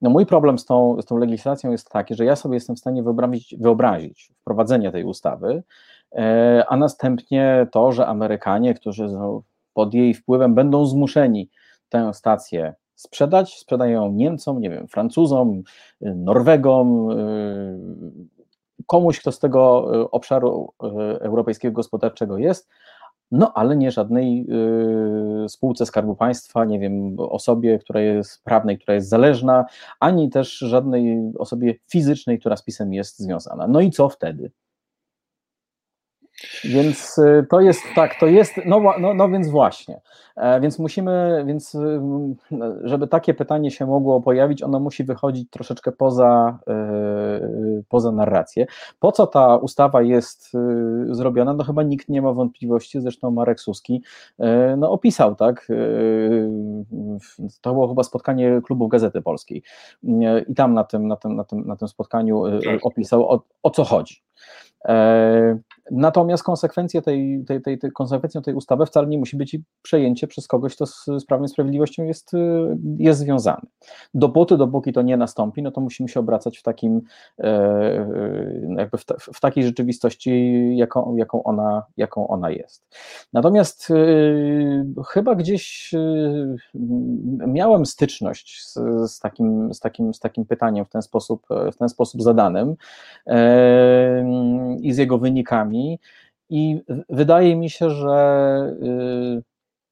no mój problem z tą, z tą legislacją jest taki, że ja sobie jestem w stanie wyobrazić, wyobrazić wprowadzenie tej ustawy, e, a następnie to, że Amerykanie, którzy pod jej wpływem będą zmuszeni tę stację sprzedać, sprzedają Niemcom, nie wiem, Francuzom, Norwegom, komuś, kto z tego e, obszaru e, europejskiego gospodarczego jest, no ale nie żadnej y, spółce Skarbu Państwa, nie wiem, osobie, która jest prawnej, która jest zależna, ani też żadnej osobie fizycznej, która z pisem jest związana. No i co wtedy? Więc y, to jest tak, to jest, no, no, no więc właśnie. E, więc musimy, więc y, żeby takie pytanie się mogło pojawić, ono musi wychodzić troszeczkę poza, y, poza narrację. Po co ta ustawa jest zrobiona? No chyba nikt nie ma wątpliwości, zresztą Marek Suski no, opisał, tak? To było chyba spotkanie klubów Gazety Polskiej i tam na tym, na tym, na tym, na tym spotkaniu tak. opisał o, o co chodzi. E, natomiast konsekwencje tej, tej, tej, tej, konsekwencją tej ustawy wcale nie musi być przejęcie przez kogoś, kto z, z Prawem i Sprawiedliwością jest, y, jest związany. Dopóty, dopóki to nie nastąpi, no to musimy się obracać w takim e, e, jakby w, w takiej rzeczywistości, jaką, jaką, ona, jaką ona jest. Natomiast y, chyba gdzieś y, miałem styczność z, z, takim, z, takim, z takim pytaniem w ten sposób, w ten sposób zadanym i z jego wynikami. I wydaje mi się, że y,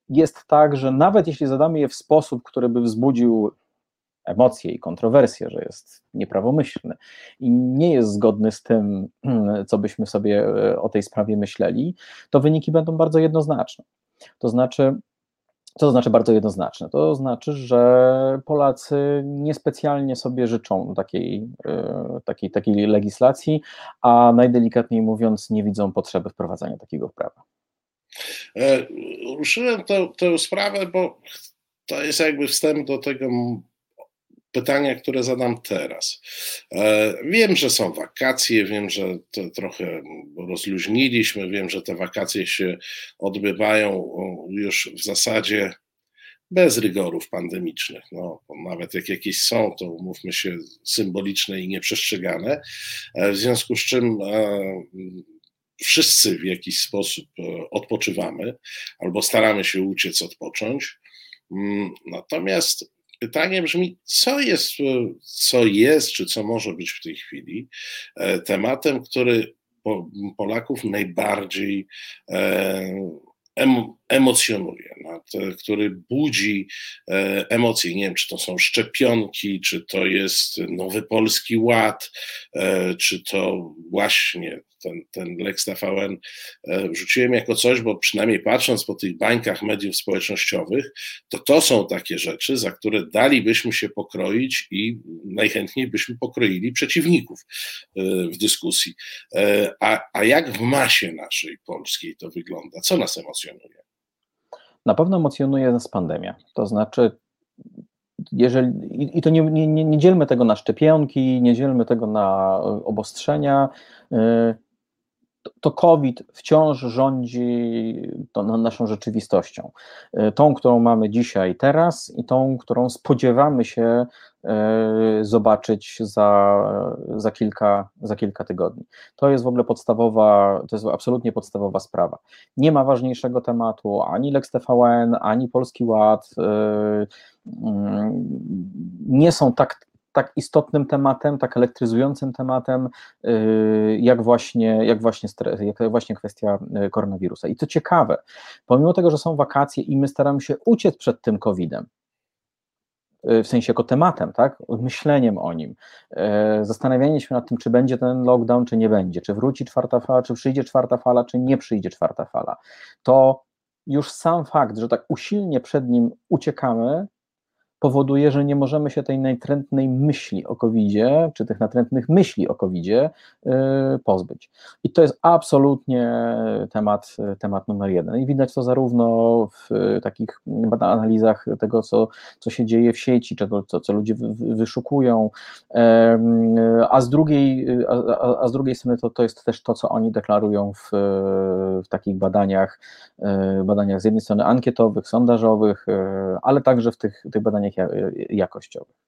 jest tak, że nawet jeśli zadamy je w sposób, który by wzbudził emocje i kontrowersje, że jest nieprawomyślny i nie jest zgodny z tym, co byśmy sobie e, o tej sprawie myśleli, to wyniki będą bardzo jednoznaczne. To znaczy, co to znaczy bardzo jednoznaczne? To znaczy, że Polacy niespecjalnie sobie życzą takiej, e, takiej, takiej legislacji, a najdelikatniej mówiąc, nie widzą potrzeby wprowadzania takiego prawa. E, ruszyłem tę, tę sprawę, bo to jest jakby wstęp do tego pytania, które zadam teraz. E, wiem, że są wakacje, wiem, że to trochę rozluźniliśmy, wiem, że te wakacje się odbywają już w zasadzie bez rygorów pandemicznych. No, nawet jak jakieś są, to mówmy się symboliczne i nieprzestrzegane. E, w związku z czym e, wszyscy w jakiś sposób odpoczywamy albo staramy się uciec, odpocząć. Mm, natomiast pytanie brzmi, co jest, co jest, czy co może być w tej chwili e, tematem, który Polaków najbardziej e, emocjonuje, który budzi e, emocje. Nie wiem, czy to są szczepionki, czy to jest nowy polski ład, czy to właśnie ten, ten Lex TVN e, wrzuciłem jako coś, bo przynajmniej patrząc po tych bańkach mediów społecznościowych, to to są takie rzeczy, za które dalibyśmy się pokroić i najchętniej byśmy pokroili przeciwników e, w dyskusji. E, a, a jak w masie naszej polskiej to wygląda? Co nas emocjonuje? Na pewno emocjonuje nas pandemia. To znaczy, jeżeli, i to nie, nie, nie dzielmy tego na szczepionki, nie dzielmy tego na obostrzenia to COVID wciąż rządzi naszą rzeczywistością. E, tą, którą mamy dzisiaj, teraz i tą, którą spodziewamy się e, zobaczyć za, za, kilka, za kilka tygodni. To jest w ogóle podstawowa, to jest absolutnie podstawowa sprawa. Nie ma ważniejszego tematu ani Lex TVN, ani Polski Ład. E, mm, nie są tak tak istotnym tematem, tak elektryzującym tematem, y, jak właśnie, jak właśnie, jak właśnie kwestia y, koronawirusa. I co ciekawe, pomimo tego, że są wakacje i my staramy się uciec przed tym COVID-em, y, w sensie jako tematem, tak? myśleniem o nim, zastanawianie się nad tym, czy będzie ten lockdown, czy nie będzie, czy wróci czwarta fala, czy przyjdzie czwarta fala, czy nie przyjdzie czwarta fala, to już sam fakt, że tak usilnie przed nim uciekamy, powoduje, że nie możemy się tej natrętnej myśli o covid czy tych natrętnych myśli o covid y, pozbyć. I to jest absolutnie temat, temat numer jeden. I widać to zarówno w takich analizach tego, co, co się dzieje w sieci, czego, co, co ludzie wyszukują, a z drugiej, a, a z drugiej strony to, to jest też to, co oni deklarują w, w takich badaniach, y, badaniach z jednej strony ankietowych, sondażowych, y, ale także w tych, tych badaniach jakościowych.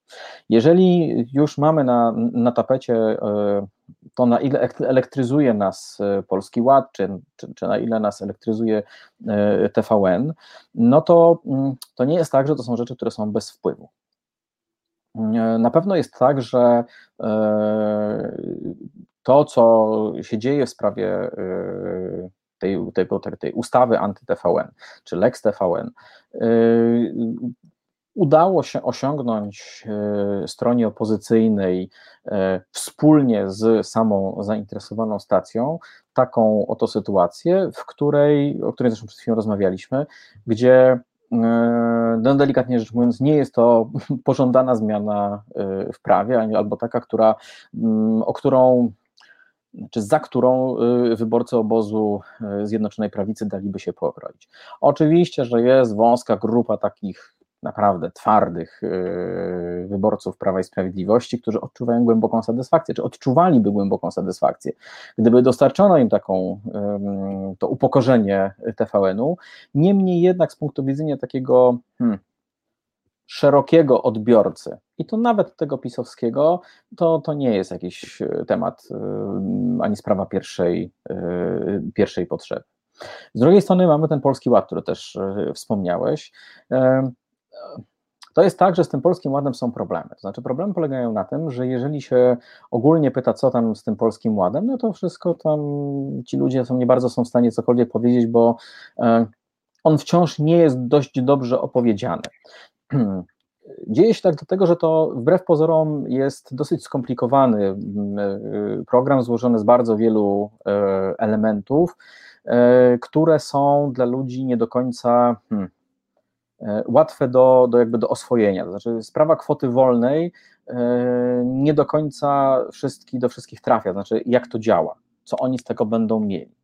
Jeżeli już mamy na, na tapecie e, to, na ile elektryzuje nas e, Polski Ład, czy, czy, czy na ile nas elektryzuje e, TVN, no to, mm, to nie jest tak, że to są rzeczy, które są bez wpływu. Na pewno jest tak, że to, co się dzieje w sprawie tej, tego, tej ustawy anty-TVN, czy Lex TVN, udało się osiągnąć stronie opozycyjnej wspólnie z samą zainteresowaną stacją taką oto sytuację, w której, o której zresztą przed chwilą rozmawialiśmy, gdzie no delikatnie rzecz mówiąc, nie jest to pożądana zmiana w prawie, albo taka, która, mm, o którą czy za którą wyborcy obozu Zjednoczonej Prawicy daliby się pokroić. Oczywiście, że jest wąska grupa takich naprawdę twardych y, wyborców Prawa i Sprawiedliwości, którzy odczuwają głęboką satysfakcję, czy odczuwaliby głęboką satysfakcję, gdyby dostarczono im taką, to upokorzenie TVN-u. Niemniej jednak z punktu widzenia takiego hmm, szerokiego odbiorcy, i to nawet tego pisowskiego, to, to nie jest jakiś e, temat e, ani sprawa pierwszej, e, pierwszej potrzeby. Z drugiej strony mamy ten polski ład, który też wspomniałeś. To jest tak, że z tym polskim ładem są problemy. To znaczy, problemy polegają na tym, że jeżeli się ogólnie pyta, co tam z tym polskim ładem, no to wszystko tam ci ludzie są nie bardzo są w stanie cokolwiek powiedzieć, bo on wciąż nie jest dość dobrze opowiedziany. Dzieje się tak dlatego, że to wbrew pozorom jest dosyć skomplikowany mm, e, program złożony z bardzo wielu e, elementów, e, które są dla ludzi nie do końca hmm, łatwe do, do, jakby do oswojenia. To znaczy, sprawa kwoty wolnej nie do końca wszystkich, do wszystkich trafia, to znaczy, jak to działa, co oni z tego będą mieli.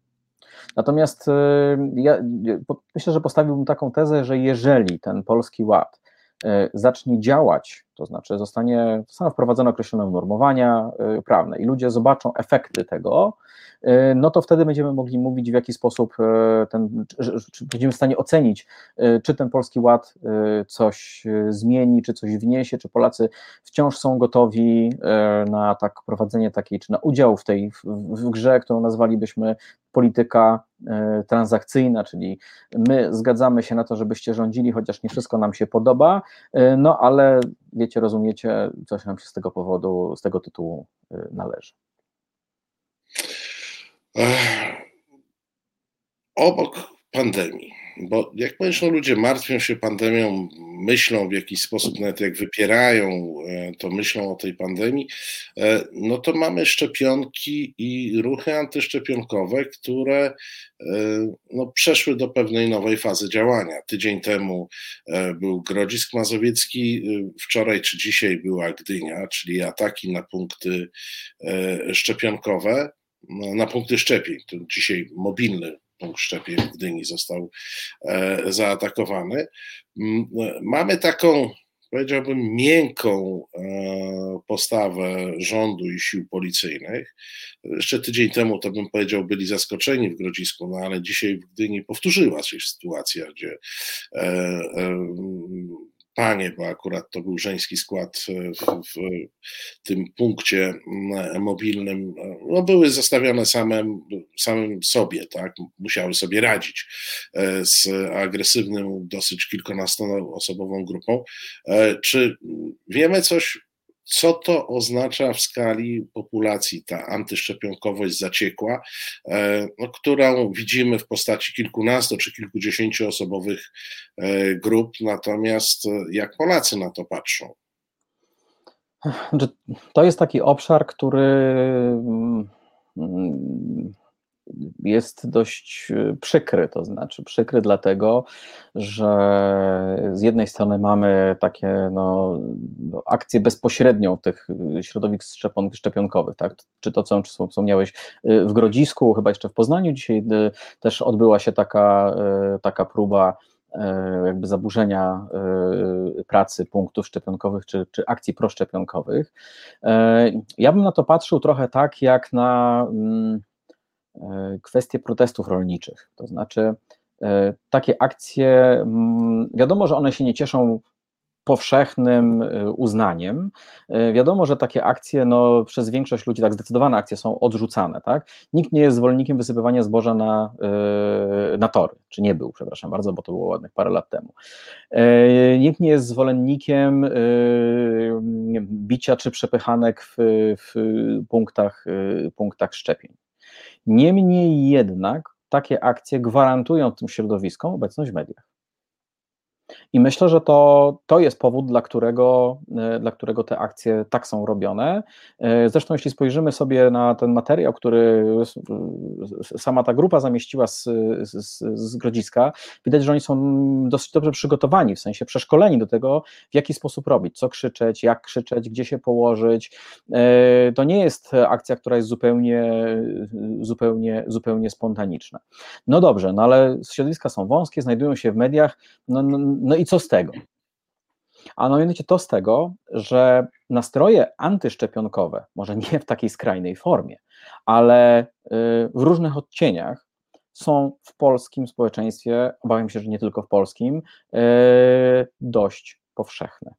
Natomiast ja myślę, że postawiłbym taką tezę, że jeżeli ten polski ład E, zacznie działać, to znaczy zostanie, zostaną wprowadzone określone unormowania e, prawne i ludzie zobaczą efekty tego, e, no to wtedy będziemy mogli mówić, w jaki sposób ten, będziemy w stanie ocenić, czy ten polski ład coś zmieni, czy coś wniesie, czy Polacy wciąż są gotowi na tak prowadzenie takiej, czy na udział w tej w, w grze, którą nazwalibyśmy polityka e, transakcyjna, czyli my zgadzamy się na to, żebyście rządzili, chociaż nie wszystko nam się podoba, e, no ale wiecie, rozumiecie, coś nam się z tego powodu, z tego tytułu e, należy. Obok pandemii bo jak powiedział, ludzie martwią się pandemią, myślą w jakiś sposób, nawet jak wypierają, e, to myślą o tej pandemii, e, no to mamy szczepionki i ruchy antyszczepionkowe, które e, no, przeszły do pewnej nowej fazy działania. Tydzień temu był Grodzisk Mazowiecki, wczoraj czy dzisiaj była Gdynia, czyli ataki na punkty szczepionkowe, no, na punkty szczepień. To dzisiaj mobilny punkt szczepień w Gdyni został e, zaatakowany. Mamy taką, powiedziałbym, miękką e, postawę rządu i sił policyjnych. Jeszcze tydzień temu, to bym powiedział, byli zaskoczeni w Grodzisku, no ale dzisiaj w Gdyni powtórzyła się sytuacja, gdzie e, panie, bo akurat to był żeński skład w, w tym punkcie mobilnym, no były zostawione samym, samym sobie, tak? Musiały sobie radzić e, z agresywnym, dosyć kilkunastoosobową grupą. E, czy wiemy coś co to oznacza w skali populacji ta antyszczepionkowość zaciekła, e, no, którą widzimy w postaci kilkunastu czy kilkudziesięciu osobowych e, grup, natomiast e, jak Polacy na to patrzą? To jest taki obszar, który mm, mm, jest dość e, przykry, to znaczy przykry dlatego, że z jednej strony mamy takie no, no akcję bezpośrednią tych środowisk szczepionkowych, tak? czy to, co wspomniałeś e, w Grodzisku, chyba jeszcze w Poznaniu dzisiaj e, też odbyła się taka, taka próba jakby zaburzenia pracy punktów szczepionkowych czy, czy akcji proszczepionkowych. Ja bym na to patrzył trochę tak, jak na E, kwestie protestów rolniczych. To znaczy, e, takie akcje, mm, wiadomo, że one się nie cieszą powszechnym e, uznaniem. Wiadomo, że takie akcje no, przez większość ludzi, tak zdecydowane akcje są odrzucane. Tak? Nikt nie jest zwolennikiem wysypywania zboża na, na tory, czy nie był, przepraszam bardzo, bo to było ładnych parę lat temu. Nikt nie jest zwolennikiem bicia czy przepychanek w, w punktach, punktach szczepień. Niemniej jednak takie akcje gwarantują tym środowiskom obecność w mediach. I myślę, że to, to jest powód, dla którego, e, dla którego te akcje tak są robione. E, zresztą, jeśli spojrzymy sobie na ten materiał, który sama ta grupa zamieściła z, z, z Grodziska, widać, że oni są dosyć dobrze przygotowani, w sensie przeszkoleni do tego, w jaki sposób robić, co krzyczeć, jak krzyczeć, gdzie się położyć. E, to nie jest akcja, która jest zupełnie, zupełnie, zupełnie spontaniczna. No dobrze, no ale środowiska są wąskie, znajdują się w mediach. No, no, no i co z tego? A mianowicie to z tego, że nastroje antyszczepionkowe, może nie w takiej skrajnej formie, ale y, w różnych odcieniach są w polskim społeczeństwie, obawiam się, że nie tylko w polskim, y, dość powszechne.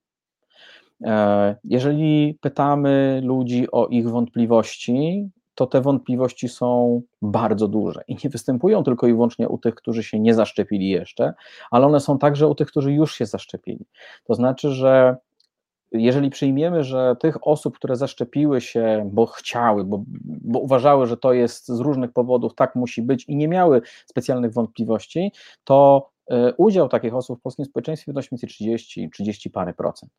E, jeżeli pytamy ludzi o ich wątpliwości, to te wątpliwości są bardzo duże i nie występują tylko i wyłącznie u tych, którzy się nie zaszczepili jeszcze, ale one są także u tych, którzy już się zaszczepili. To znaczy, że jeżeli przyjmiemy, że tych osób, które zaszczepiły się, bo chciały, bo, bo, uważały, że to jest z różnych powodów, tak musi być i nie miały specjalnych wątpliwości, to e, udział takich osób w polskim społeczeństwie wynosi między 30 30 parę procent.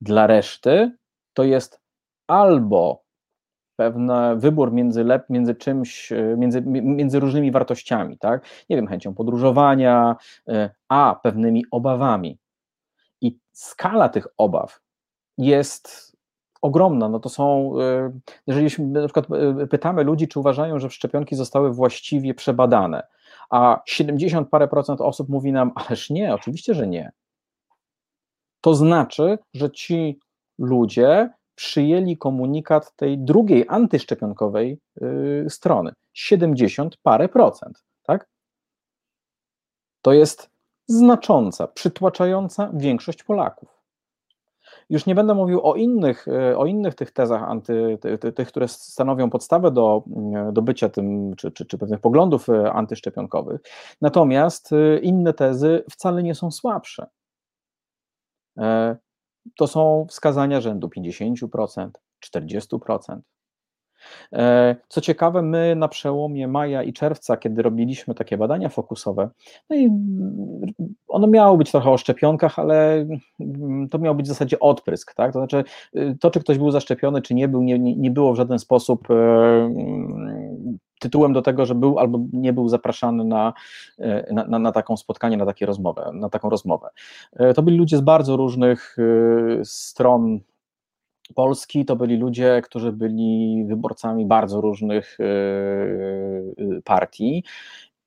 Dla reszty to jest albo pewny wybór między, lep, między czymś, e, między, między różnymi wartościami, tak? Nie wiem, chęcią podróżowania, e, a pewnymi obawami. I skala tych obaw jest ogromna. No to są, e, jeżeli na przykład pytamy ludzi, czy uważają, że szczepionki zostały właściwie przebadane, a 70 parę procent osób mówi nam, ależ nie, oczywiście, że nie. To znaczy, że ci ludzie przyjęli komunikat tej drugiej antyszczepionkowej yy, strony. 70 parę procent, tak? To jest znacząca, przytłaczająca większość Polaków. Już nie będę mówił o innych, y, o innych tych tezach, anty, tych, które stanowią podstawę do, y, do bycia tym, czy, czy, czy pewnych poglądów y, antyszczepionkowych. Natomiast inne tezy wcale nie są słabsze. To są wskazania rzędu 50%, 40%. E, co ciekawe, my na przełomie maja i czerwca, kiedy robiliśmy takie badania fokusowe, no i ono miało być trochę o szczepionkach, ale to miał być w zasadzie odprysk, tak? To znaczy, to czy ktoś był zaszczepiony, czy nie był, nie, nie było w żaden sposób e, tytułem do tego, że był albo nie był zapraszany na, e, na, na, taką spotkanie, na, takie rozmowę, na taką rozmowę. To byli ludzie z bardzo różnych stron Polski to byli ludzie, którzy byli wyborcami bardzo różnych e, e, partii,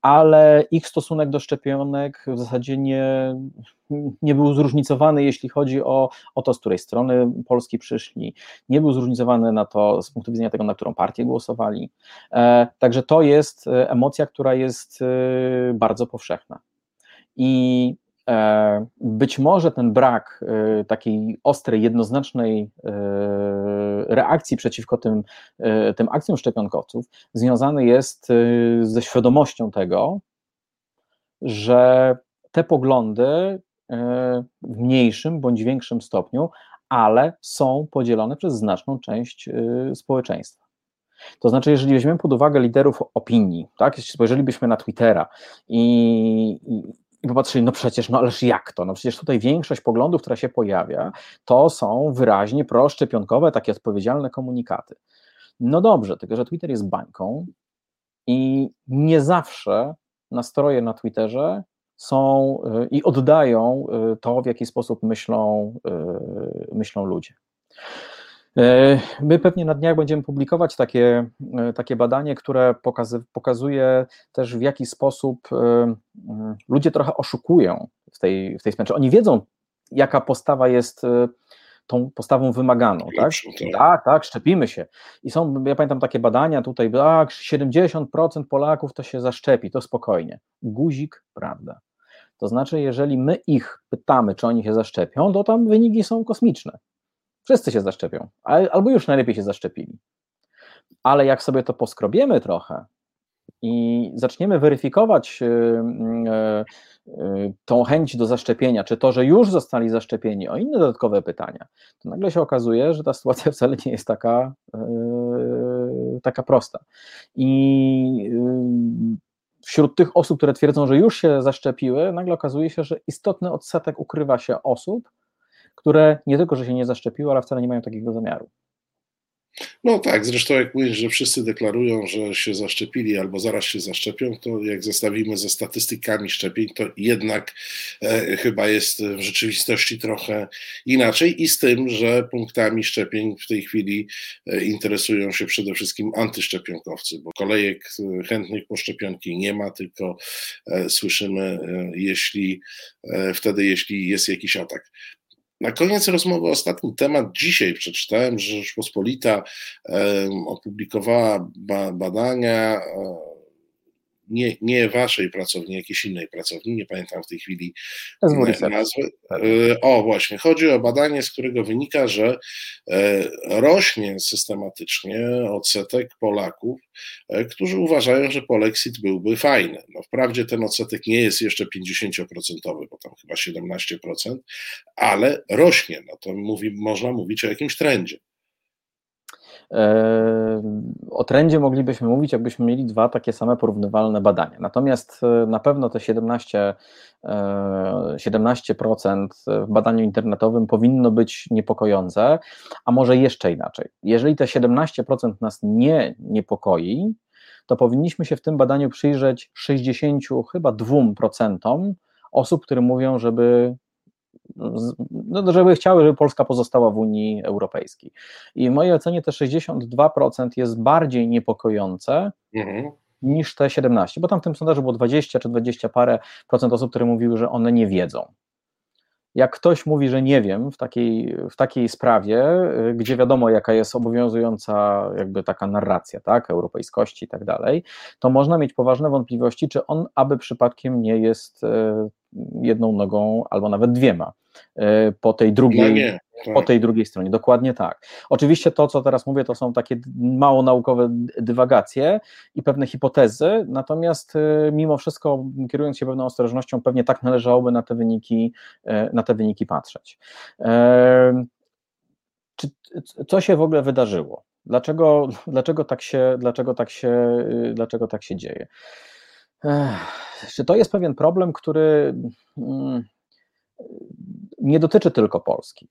ale ich stosunek do szczepionek w zasadzie nie, nie był zróżnicowany, jeśli chodzi o, o to, z której strony Polski przyszli. Nie był zróżnicowany na to z punktu widzenia tego, na którą partię głosowali. E, także to jest emocja, która jest bardzo powszechna. I E, być może ten brak e, takiej ostrej, jednoznacznej e, reakcji przeciwko tym, tym akcjom szczepionkowców związany jest ze świadomością tego, że te poglądy w mniejszym bądź większym stopniu, ale są podzielone przez znaczną część społeczeństwa. To znaczy, jeżeli weźmiemy pod uwagę liderów opinii, tak, jeśli spojrzelibyśmy na Twittera i popatrzyli, no przecież, no ależ jak to? No przecież tutaj większość poglądów, która się pojawia, to są wyraźnie proszczepionkowe, takie odpowiedzialne komunikaty. No dobrze, tylko że Twitter jest bańką i nie zawsze nastroje na Twitterze są y, i oddają y, to, w jaki sposób myślą, y, myślą ludzie. E, my pewnie na dniach będziemy publikować takie, e, takie badanie, które pokazuje też w jaki sposób e, ludzie trochę oszukują w tej, w tej sprawie. Oni wiedzą, jaka postawa jest tą postawą wymaganą, tak? Tak, tak, szczepimy się. I są, ja pamiętam takie badania tutaj, tak, 70% Polaków to się zaszczepi, to spokojnie. Guzik, prawda. To znaczy, jeżeli my ich pytamy, czy oni się zaszczepią, to tam wyniki są kosmiczne. Wszyscy się zaszczepią, albo już najlepiej się zaszczepili. Ale jak sobie to poskrobiemy trochę i zaczniemy weryfikować y, y, y, tą chęć do zaszczepienia, czy to, że już zostali zaszczepieni, o inne dodatkowe pytania, to nagle się okazuje, że ta sytuacja wcale nie jest taka, taka prosta. I wśród tych osób, które twierdzą, że już się zaszczepiły, nagle okazuje się, że istotny odsetek ukrywa się osób, które nie tylko, że się nie zaszczepiły, ale wcale nie mają takiego zamiaru. No tak, zresztą jak mówisz, że wszyscy deklarują, że się zaszczepili albo zaraz się zaszczepią, to jak zestawimy ze statystykami szczepień, to jednak e, chyba jest w rzeczywistości trochę inaczej i z tym, że punktami szczepień w tej chwili e, interesują się przede wszystkim antyszczepionkowcy, bo kolejek e, chętnych po szczepionki nie ma, tylko e, słyszymy, e, jeśli e, wtedy, jeśli jest jakiś atak. Na koniec rozmowy ostatni temat. Dzisiaj przeczytałem, że Rzeczpospolita opublikowała ba badania nie, nie waszej pracowni, jakiejś innej pracowni, nie pamiętam w tej chwili nazwy. E, o, właśnie, chodzi o badanie, z którego wynika, że e, rośnie systematycznie odsetek Polaków, e, którzy uważają, że polexit byłby fajny. No, wprawdzie ten odsetek nie jest jeszcze 50%, bo tam chyba 17%, ale rośnie. No to mówi, można mówić o jakimś trendzie. O trendzie moglibyśmy mówić, jakbyśmy mieli dwa takie same porównywalne badania. Natomiast e, na pewno te 17, 17% e, w badaniu internetowym powinno być niepokojące, a może jeszcze inaczej. Jeżeli te 17% nas nie niepokoi, to powinniśmy się w tym badaniu przyjrzeć 60 chyba 2% osób, które mówią, żeby no, żeby chciały, żeby Polska pozostała w Unii Europejskiej. I w mojej ocenie te 62% jest bardziej niepokojące mhm. niż te 17, bo tam w tym sondażu było 20 czy 20 parę procent osób, które mówiły, że one nie wiedzą. Jak ktoś mówi, że nie wiem w takiej, w takiej sprawie, gdzie wiadomo, jaka jest obowiązująca jakby taka narracja, tak, europejskości i tak dalej, to można mieć poważne wątpliwości, czy on aby przypadkiem nie jest e, jedną nogą albo nawet dwiema po tej drugiej, nie, tak. po tej drugiej stronie. Dokładnie tak. Oczywiście to, co teraz mówię, to są takie mało naukowe dywagacje i pewne hipotezy, natomiast e, mimo wszystko, kierując się pewną ostrożnością, pewnie tak należałoby na te wyniki, e, na te wyniki patrzeć. Czy, co się w ogóle wydarzyło? Dlaczego, dlaczego, tak się, dlaczego, tak się, dlaczego tak się dzieje? Czy to jest pewien problem, który mm, nie dotyczy tylko Polski?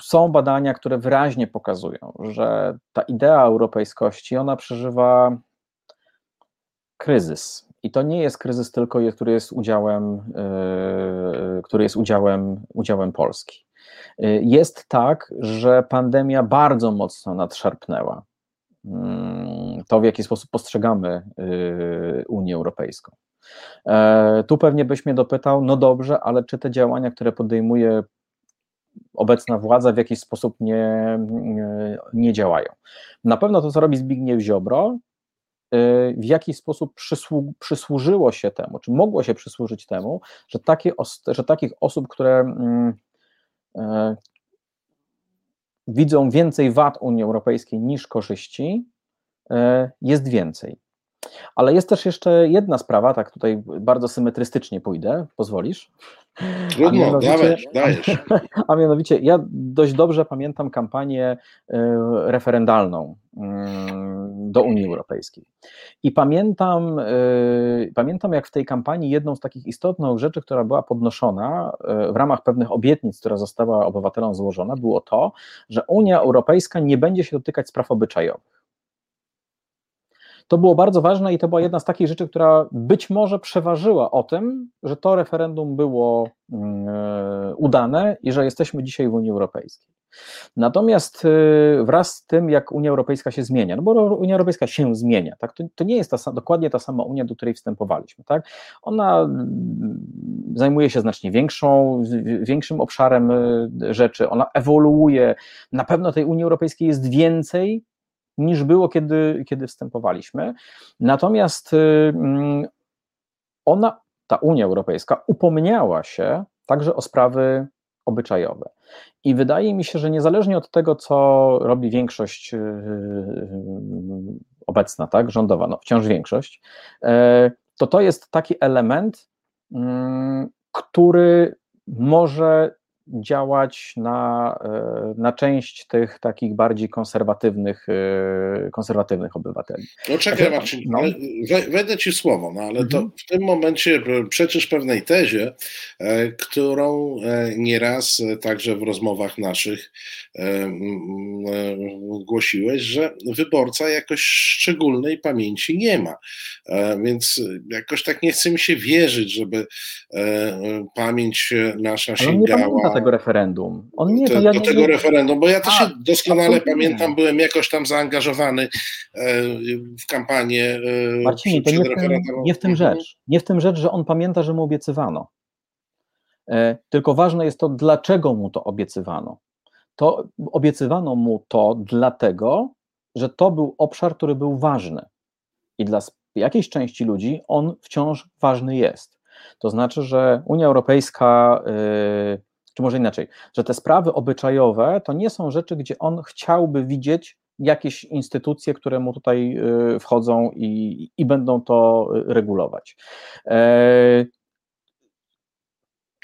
Są badania, które wyraźnie pokazują, że ta idea europejskości, ona przeżywa kryzys. I to nie jest kryzys tylko, który jest udziałem, yy, który jest udziałem, udziałem Polski. Yy, jest tak, że pandemia bardzo mocno nadszarpnęła Mm, to, w jaki sposób postrzegamy Unię Europejską. E, tu pewnie byś mnie dopytał, no dobrze, ale czy te działania, które podejmuje obecna władza, w jakiś sposób nie, nie działają? Na pewno to, co robi Zbigniew Ziobro, y, w jaki sposób przysłu, przysłużyło się temu, czy mogło się przysłużyć temu, że, takie, że takich osób, które mm, e, widzą więcej wad Unii Europejskiej niż korzyści, e, jest więcej. Ale jest też jeszcze jedna sprawa, tak tutaj bardzo symetrystycznie pójdę, pozwolisz? Trudno, dawaj, dajesz. A mianowicie, ja dość dobrze pamiętam kampanię e, referendalną mm, do Unii Europejskiej. I pamiętam, e, pamiętam, jak w tej kampanii jedną z takich istotnych rzeczy, która była podnoszona w ramach pewnych obietnic, która została obywatelom złożona, było to, że Unia Europejska nie będzie się dotykać spraw obyczajowych. To było bardzo ważne i to była jedna z takich rzeczy, która być może przeważyła o tym, że to referendum było mm, e, udane i że jesteśmy dzisiaj w Unii Europejskiej. Natomiast e, wraz z tym, jak Unia Europejska się zmienia, no bo Unia Europejska się zmienia, tak, to, to nie jest ta, dokładnie ta sama Unia, do której wstępowaliśmy. Tak? Ona mm, zajmuje się znacznie większą, większym obszarem e, rzeczy, ona ewoluuje. Na pewno tej Unii Europejskiej jest więcej niż było, kiedy, kiedy wstępowaliśmy. Natomiast y, mm, ona, ta Unia Europejska, upomniała się także o sprawy obyczajowe. I wydaje mi się, że niezależnie od tego, co robi większość y, y, obecna, tak, rządowa, no wciąż większość, to to jest taki element, mm, który może działać na, e, na część tych takich bardziej konserwatywnych, e, konserwatywnych obywateli. No czekaj Marcin, no. wejdę Ci słowo, no ale to mhm. w tym momencie przeczysz pewnej tezie, którą nieraz także w rozmowach naszych głosiłeś, że wyborca jakoś szczególnej pamięci nie ma. Więc jakoś tak nie chce mi się wierzyć, żeby pamięć nasza sięgała. Tego referendum. On nie, te, ja do nie, tego nie... referendum, bo ja też A, doskonale pamiętam, byłem jakoś tam zaangażowany e, w kampanię. E, Marcinie, to nie w, tym, nie w tym rzecz. Nie w tym rzecz, że on pamięta, że mu obiecywano. E, tylko ważne jest to, dlaczego mu to obiecywano. To obiecywano mu to dlatego, że to był obszar, który był ważny. I dla jakiejś części ludzi on wciąż ważny jest. To znaczy, że Unia Europejska, y, czy może inaczej, że te sprawy obyczajowe to nie są rzeczy, gdzie on chciałby widzieć jakieś instytucje, które mu tutaj y, wchodzą i, i będą to regulować. E,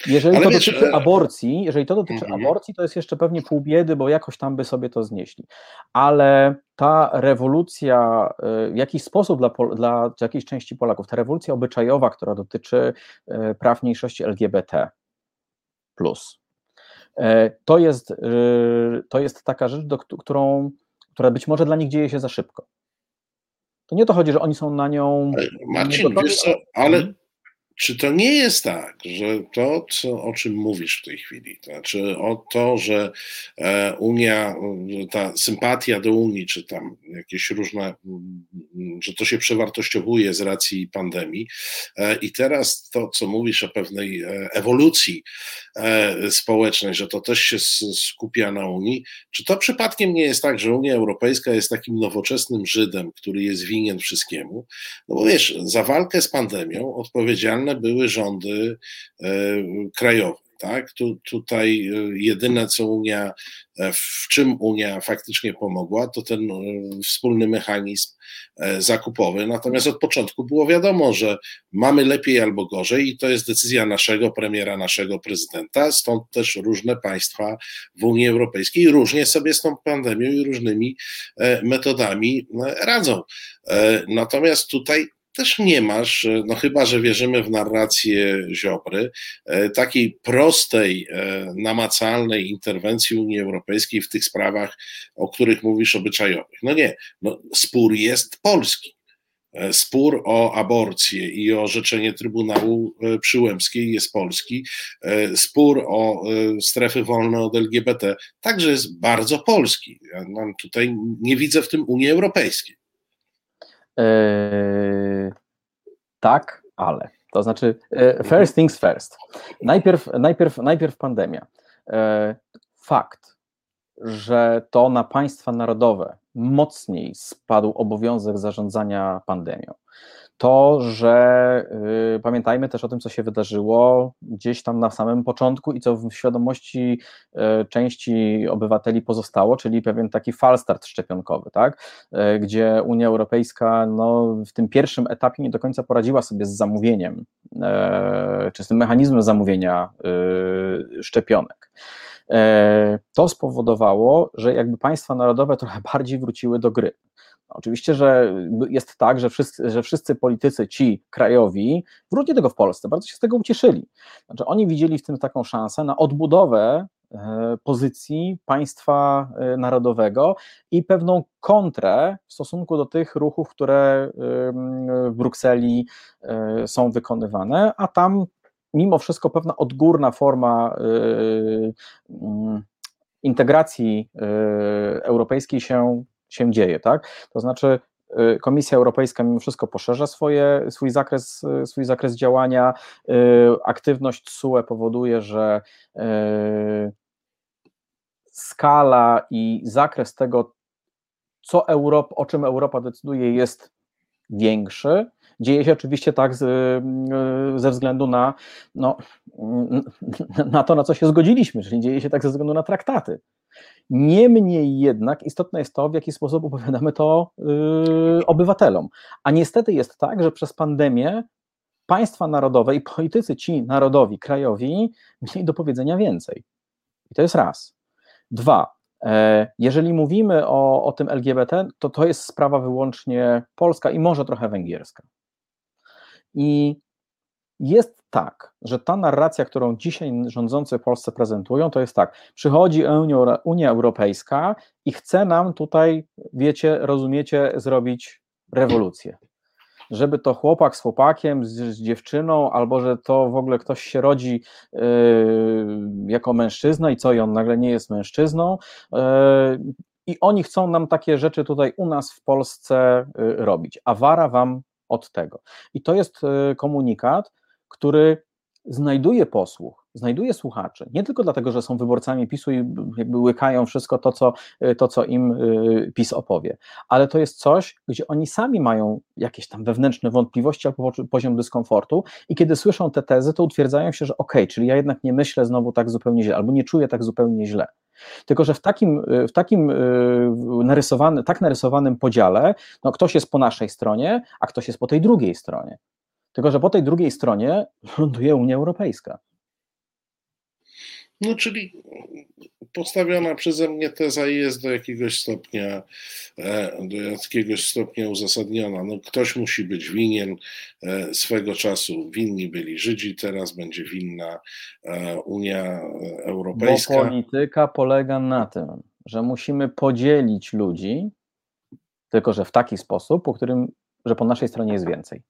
jeżeli Ale to wiesz, dotyczy e, aborcji, jeżeli to dotyczy mhm. aborcji, to jest jeszcze pewnie pół biedy, bo jakoś tam by sobie to znieśli. Ale ta rewolucja e, w jakiś sposób dla, dla jakiejś części Polaków, ta rewolucja obyczajowa, która dotyczy praw mniejszości LGBT, plus, to jest, to jest taka rzecz, do, którą, która być może dla nich dzieje się za szybko. To nie to chodzi, że oni są na nią. Marcin, wiesz co, ale mhm. Czy to nie jest tak, że to, co, o czym mówisz w tej chwili, to znaczy o to, że e, Unia, ta sympatia do Unii, czy tam jakieś różne, że to się przewartościowuje z racji pandemii, e, i teraz to, co mówisz o pewnej e, ewolucji społecznej, że to też się skupia na Unii, czy to przypadkiem nie jest tak, że Unia Europejska jest takim nowoczesnym Żydem, który jest winien wszystkiemu? No bo wiesz, za walkę z pandemią odpowiedzialny były rządy e, krajowe. Tak? Tu, tutaj e, jedyne, co Unia, e, w czym Unia faktycznie pomogła, to ten wspólny mechanizm zakupowy. Natomiast od początku było wiadomo, że mamy lepiej albo gorzej, i to jest decyzja naszego premiera, naszego prezydenta. Stąd też różne państwa w Unii Europejskiej różnie sobie z tą pandemią i różnymi metodami radzą. Natomiast tutaj też nie masz, e, no chyba, że wierzymy w narrację Ziobry, e, takiej prostej, e, namacalnej interwencji Unii Europejskiej w tych sprawach, o których mówisz, obyczajowych. No nie, no, spór jest polski. Spór o aborcję i o orzeczenie Trybunału Przyłębskiej jest polski. Spór o strefy wolne od LGBT także jest bardzo polski. Ja tutaj nie widzę w tym Unii Europejskiej. Eee, tak, ale. To znaczy, e, first things first. Najpierw, najpierw, najpierw pandemia. E, fakt, że to na państwa narodowe mocniej spadł obowiązek zarządzania pandemią to, że y, pamiętajmy też o tym, co się wydarzyło gdzieś tam na samym początku i co w świadomości y, części obywateli pozostało, czyli pewien taki falstart szczepionkowy, tak? Y, gdzie Unia Europejska no, w tym pierwszym etapie nie do końca poradziła sobie z zamówieniem, y, czy z tym mechanizmem zamówienia y, szczepionek. Y, to spowodowało, że jakby państwa narodowe trochę bardziej wróciły do gry. Oczywiście, że jest tak, że wszyscy, że wszyscy politycy, ci krajowi, wróćcie tego w Polsce, bardzo się z tego ucieszyli. Znaczy, oni widzieli w tym taką szansę na odbudowę e, pozycji państwa e, narodowego i pewną kontrę w stosunku do tych ruchów, które w Brukseli e, są wykonywane, a tam mimo wszystko pewna odgórna forma integracji europejskiej się się dzieje, tak? To znaczy y, Komisja Europejska mimo wszystko poszerza swoje, swój, zakres, y, swój zakres działania. Y, aktywność SUE powoduje, że skala i zakres tego, co Europa, o czym Europa decyduje, jest większy. Dzieje się oczywiście tak z, ze względu na, no, na to, na co się zgodziliśmy, czyli dzieje się tak ze względu na traktaty. Niemniej jednak istotne jest to, w jaki sposób opowiadamy to yy, obywatelom. A niestety jest tak, że przez pandemię państwa narodowe i politycy ci narodowi, krajowi mieli do powiedzenia więcej. I to jest raz. Dwa, e, jeżeli mówimy o, o tym LGBT, to to jest sprawa wyłącznie polska i może trochę węgierska. I jest tak, że ta narracja, którą dzisiaj rządzący Polsce prezentują, to jest tak, przychodzi Unia Europejska i chce nam tutaj, wiecie, rozumiecie, zrobić rewolucję. Żeby to chłopak z chłopakiem, z, z dziewczyną, albo że to w ogóle ktoś się rodzi yy, jako mężczyzna i co, i on nagle nie jest mężczyzną. Yy, I oni chcą nam takie rzeczy tutaj u nas w Polsce yy, robić. A wara wam od tego. I to jest yy, komunikat, który znajduje posłuch, znajduje słuchaczy, nie tylko dlatego, że są wyborcami PiSu i jakby łykają wszystko to, co, to, co im y, PiS opowie, ale to jest coś, gdzie oni sami mają jakieś tam wewnętrzne wątpliwości albo poziom dyskomfortu i kiedy słyszą te tezy, to utwierdzają się, że okej, okay, czyli ja jednak nie myślę znowu tak zupełnie źle, albo nie czuję tak zupełnie źle. Tylko, że w takim, w takim y, narysowany, tak narysowanym podziale, no ktoś jest po naszej stronie, a ktoś jest po tej drugiej stronie. Tylko, że po tej drugiej stronie ląduje Unia Europejska. No, czyli postawiona przeze mnie teza jest do jakiegoś stopnia, e, do jakiegoś stopnia uzasadniona. No, ktoś musi być winien. E, swego czasu winni byli Żydzi, teraz będzie winna e, Unia Europejska. Bo polityka polega na tym, że musimy podzielić ludzi, tylko że w taki sposób, po którym że po naszej stronie jest więcej.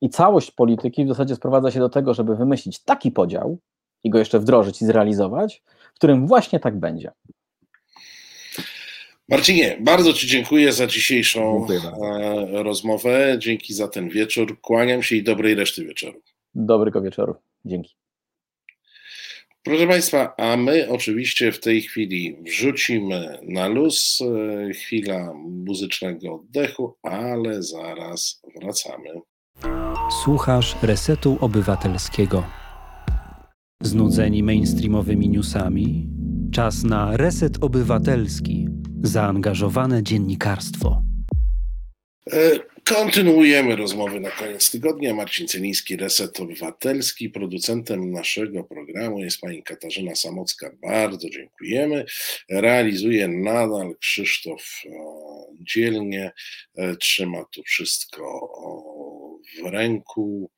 I całość polityki w zasadzie sprowadza się do tego, żeby wymyślić taki podział i go jeszcze wdrożyć i zrealizować, w którym właśnie tak będzie. Marcinie, bardzo Ci dziękuję za dzisiejszą e, rozmowę. Dzięki za ten wieczór. Kłaniam się i dobrej reszty wieczoru. Dobrego wieczoru. Dzięki. Proszę Państwa, a my oczywiście w tej chwili wrzucimy na luz e, chwila muzycznego oddechu, ale zaraz wracamy. Słuchasz Resetu Obywatelskiego. Znudzeni mainstreamowymi newsami? Czas na Reset Obywatelski. Zaangażowane dziennikarstwo. E, kontynuujemy rozmowy na koniec tygodnia. Marcin Celiński, Reset Obywatelski. Producentem naszego programu jest pani Katarzyna Samocka. Bardzo dziękujemy. Realizuje nadal Krzysztof e, dzielnie. E, trzyma tu wszystko w ręku.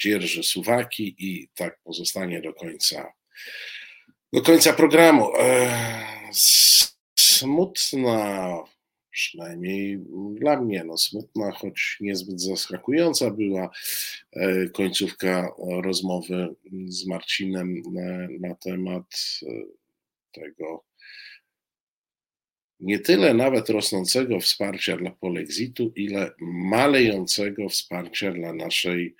Dzierży suwaki i tak pozostanie do końca do końca programu. Smutna przynajmniej dla mnie, no smutna, choć niezbyt zaskakująca była e, końcówka rozmowy z Marcinem na temat e, tego nie tyle nawet rosnącego wsparcia dla polexitu, ile malejącego wsparcia dla naszej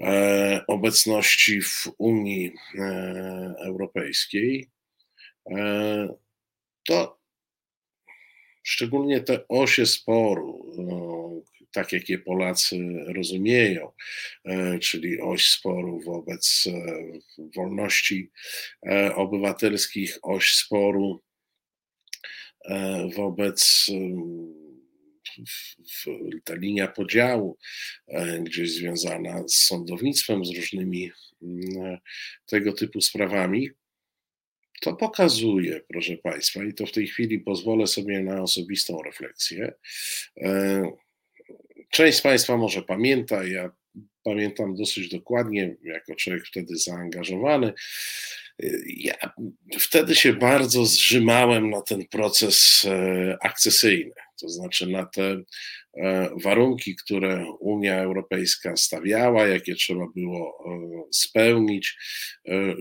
e, obecności w Unii Europejskiej. To szczególnie te osie sporu, no, tak jak je Polacy rozumieją, e, czyli oś sporu wobec e, wolności e, obywatelskich, oś sporu wobec ta linia podziału, gdzieś związana z sądownictwem, z różnymi tego typu sprawami, to pokazuje, proszę Państwa, i to w tej chwili pozwolę sobie na osobistą refleksję. E, część z Państwa może pamięta, ja pamiętam dosyć dokładnie, jako człowiek wtedy zaangażowany. E, ja wtedy się bardzo zrzymałem na ten proces e, akcesyjny, to znaczy na te warunki, które Unia Europejska stawiała, jakie trzeba było spełnić,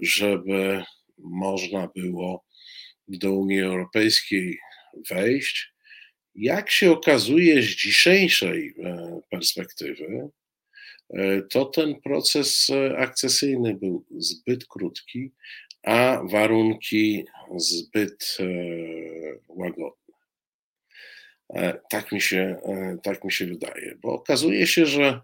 żeby można było do Unii Europejskiej wejść. Jak się okazuje z dzisiejszej e, perspektywy, e, to ten proces e, akcesyjny był zbyt krótki, a warunki zbyt łagodne. Tak mi się, tak mi się wydaje, bo okazuje się, że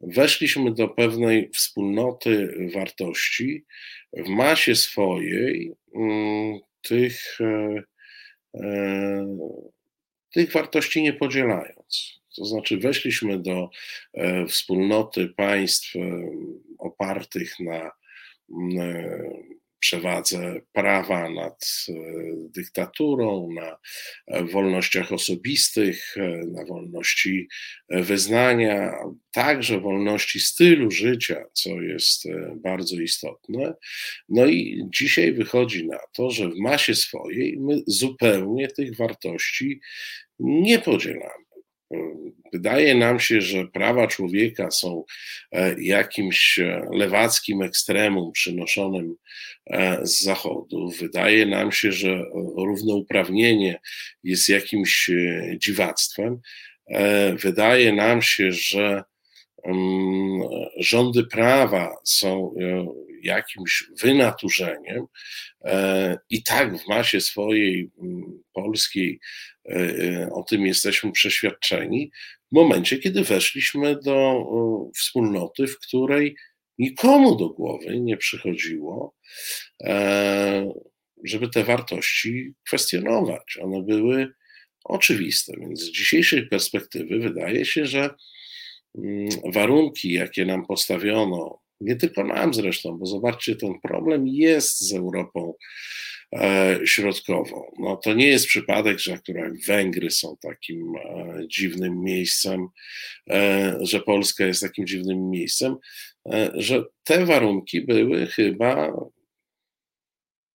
weszliśmy do pewnej wspólnoty wartości, w masie swojej mm, tych, e, e, tych wartości nie podzielając. To znaczy, weszliśmy do e, wspólnoty państw opartych na mm, przewadze prawa nad e, dyktaturą, na wolnościach osobistych, na wolności wyznania, także wolności stylu życia, co jest bardzo istotne. No i dzisiaj wychodzi na to, że w masie swojej my zupełnie tych wartości nie podzielamy. Wydaje nam się, że prawa człowieka są e, jakimś e, lewackim ekstremum przynoszonym e, z Zachodu. Wydaje nam się, że równouprawnienie jest jakimś dziwactwem. Wydaje nam się, że rządy prawa są jakimś wynaturzeniem i tak w masie swojej polskiej o tym jesteśmy przeświadczeni, w momencie, kiedy weszliśmy do wspólnoty, w której nikomu do głowy nie przychodziło, e, żeby te wartości kwestionować. One były oczywiste, więc z dzisiejszej perspektywy wydaje się, że warunki, jakie nam postawiono, nie tylko nam zresztą, bo zobaczcie, ten problem jest z Europą E, środkową. No, to nie jest przypadek, że akurat Węgry są takim e, dziwnym miejscem, e, że Polska jest takim dziwnym miejscem, że te warunki były chyba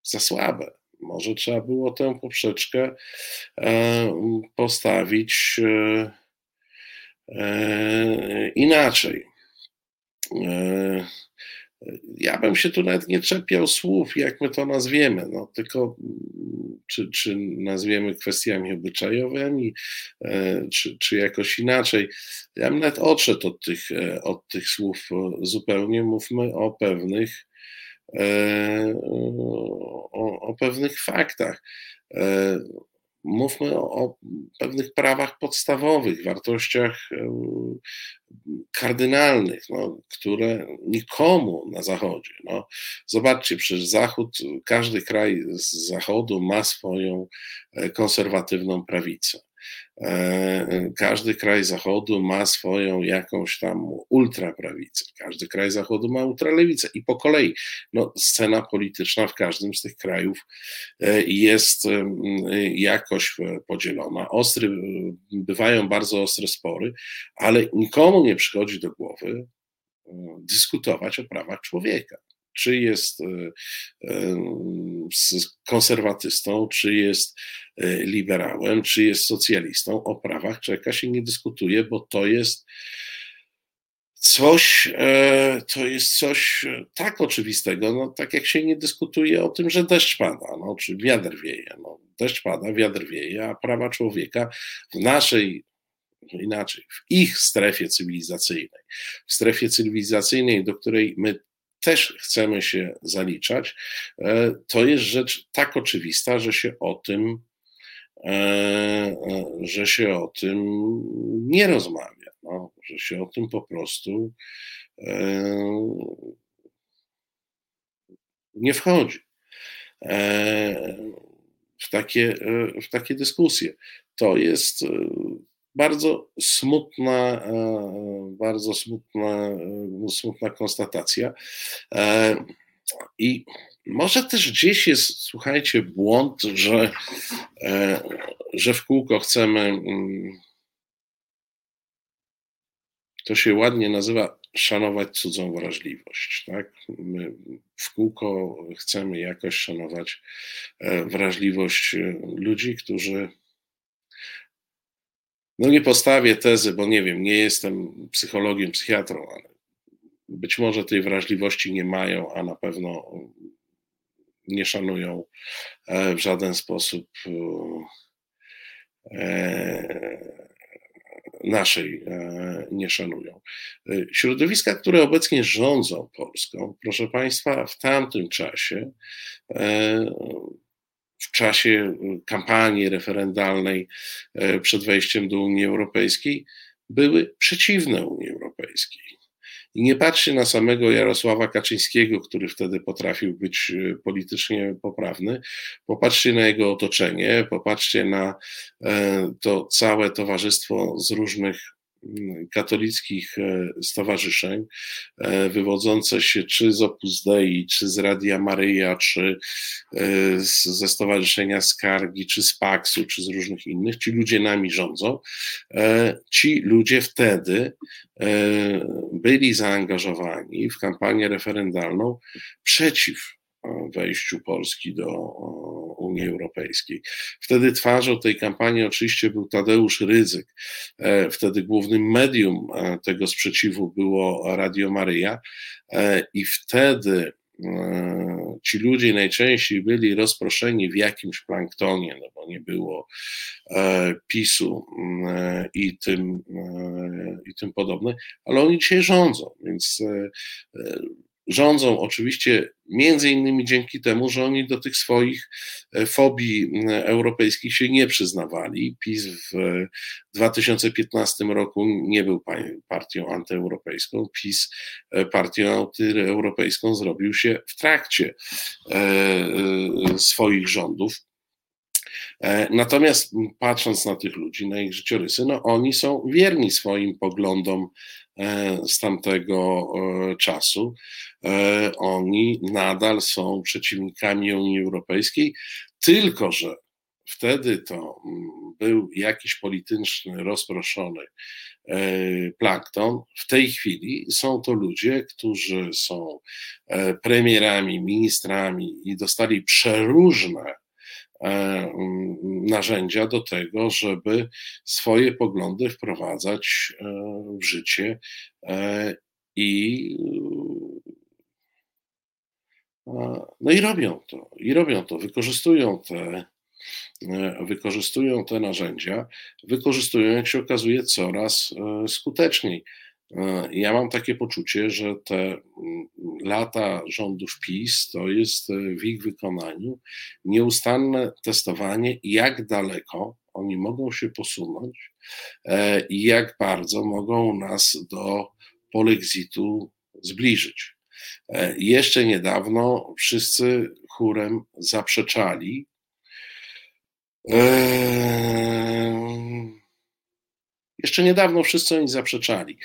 za słabe. Może trzeba było tę poprzeczkę postawić inaczej. Ja bym się tu nawet nie czepiał słów, jak my to nazwiemy, no, tylko mm, czy, czy nazwiemy kwestiami obyczajowymi, e, czy, czy jakoś inaczej. Ja bym nawet odszedł od tych, e, od tych słów zupełnie. Mówmy o pewnych, e, o, o pewnych faktach mówmy o, pewnych prawach podstawowych, wartościach kardynalnych, no, które nikomu na Zachodzie. No, zobaczcie, przecież Zachód, każdy kraj z Zachodu ma swoją e, konserwatywną prawicę. E, każdy kraj Zachodu ma swoją jakąś tam ultraprawicę, każdy kraj Zachodu ma ultralewicę. I po kolei no, scena polityczna w każdym z tych krajów e, jest jakoś podzielona. Ostry, bywają bardzo ostre spory, ale nikomu nie przychodzi do głowy dyskutować o prawach człowieka czy jest konserwatystą, czy jest E, liberałem, czy jest socjalistą, o prawach człowieka się nie dyskutuje, bo to jest coś, e, to jest coś tak oczywistego, no, tak jak się nie dyskutuje o tym, że deszcz pada, no, czy wiatr wieje. No, deszcz pada, wiatr wieje, a prawa człowieka w naszej no inaczej, w ich strefie cywilizacyjnej, w strefie cywilizacyjnej, do której my też chcemy się zaliczać, e, to jest rzecz tak oczywista, że się o tym E, e, że się o tym nie rozmawia, no, że się o tym po prostu nie wchodzi w takie, w takie dyskusje. To jest bardzo smutna, bardzo smutna, smutna konstatacja. I może też gdzieś jest, słuchajcie, błąd, że, e, że w kółko chcemy, mm, to się ładnie nazywa szanować cudzą wrażliwość. Tak? My w kółko chcemy jakoś szanować e, wrażliwość ludzi, którzy. No nie postawię tezy, bo nie wiem, nie jestem psychologiem, psychiatrą, ale być może tej wrażliwości nie mają, a na pewno nie szanują e, w żaden sposób e, naszej e, nie szanują. Środowiska, które obecnie rządzą Polską, proszę Państwa, w tamtym czasie, w czasie kampanii referendalnej przed wejściem do Unii Europejskiej, były przeciwne Unii Europejskiej. I nie patrzcie na samego Jarosława Kaczyńskiego, który wtedy potrafił być e, politycznie poprawny. Popatrzcie na jego otoczenie, popatrzcie na e, to całe towarzystwo z różnych katolickich e, stowarzyszeń, e, wywodzące się czy z Opus Dei, czy z Radia Maryja, czy ze Stowarzyszenia Skargi, czy z Paksu, czy z różnych innych, ci ludzie nami rządzą. Ci ludzie wtedy byli zaangażowani w kampanię referendalną przeciw wejściu Polski do Unii Europejskiej. Wtedy twarzą tej kampanii oczywiście był Tadeusz Rydzyk. E, wtedy głównym medium e, tego sprzeciwu było Radio Maryja e, i wtedy ci ludzie najczęściej byli rozproszeni w jakimś planktonie, no bo nie było PiSu i tym, i tym podobne, ale oni dzisiaj rządzą, więc rządzą oczywiście między innymi dzięki temu, że oni do tych swoich e, fobii europejskich się nie przyznawali. PiS w 2015 roku nie był partią antyeuropejską, PiS e, partią antyeuropejską zrobił się w trakcie e, swoich rządów. Natomiast patrząc na tych ludzi, na ich życiorysy, no oni są wierni swoim poglądom z tamtego czasu. E, oni nadal są przeciwnikami Unii Europejskiej, tylko że wtedy to mm, był jakiś polityczny, rozproszony e, plankton. W tej chwili są to ludzie, którzy są e, premierami, ministrami i dostali przeróżne mm, narzędzia do tego, żeby swoje poglądy wprowadzać w życie i no i robią to, i robią to, wykorzystują te, e, wykorzystują te narzędzia, wykorzystują, jak się okazuje, coraz e, skuteczniej. E, ja mam takie poczucie, że te mm, lata rządów PiS to jest w ich wykonaniu nieustanne testowanie, jak daleko oni mogą się posunąć i jak bardzo mogą nas do polexitu zbliżyć. E, jeszcze niedawno wszyscy chórem zaprzeczali. E, jeszcze niedawno wszyscy oni zaprzeczali,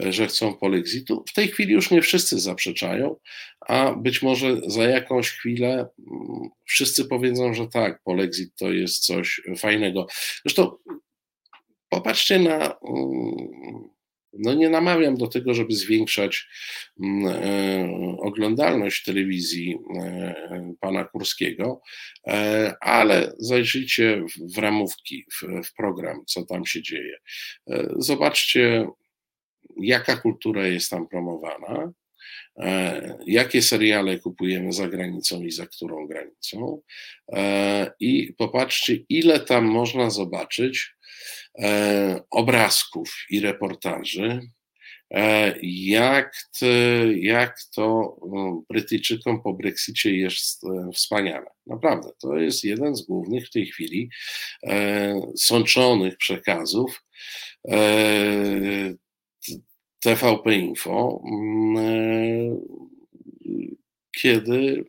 e, że chcą polexitu. W tej chwili już nie wszyscy zaprzeczają, a być może za jakąś chwilę mm, wszyscy powiedzą, że tak, polexit to jest coś fajnego. Zresztą popatrzcie na mm, no nie namawiam do tego, żeby zwiększać mm, e, oglądalność telewizji e, pana Kurskiego, e, ale zajrzyjcie w ramówki, w, program, co tam się dzieje. Zobaczcie, jaka kultura jest tam promowana, jakie seriale kupujemy za granicą i za którą granicą. I popatrzcie, ile tam można zobaczyć obrazków i reportaży, e, jak, to, jak to no, Brytyjczykom po Brexicie jest e, wspaniale. Naprawdę, to jest jeden z głównych w tej chwili sączonych przekazów TVP Info, kiedy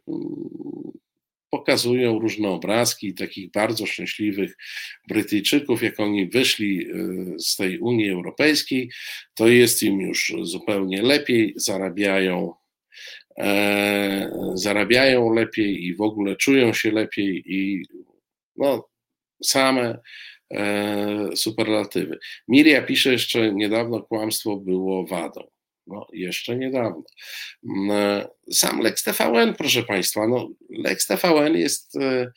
pokazują różne obrazki takich bardzo szczęśliwych Brytyjczyków, jak oni wyszli y, z tej Unii Europejskiej, to jest im już zupełnie lepiej, zarabiają, e, zarabiają lepiej i w ogóle czują się lepiej i no, same e, superlatywy. Miria pisze jeszcze niedawno kłamstwo było wadą. No, jeszcze niedawno. Mm, e, sam Lex TVN, proszę Państwa, no, Lex TVN jest e,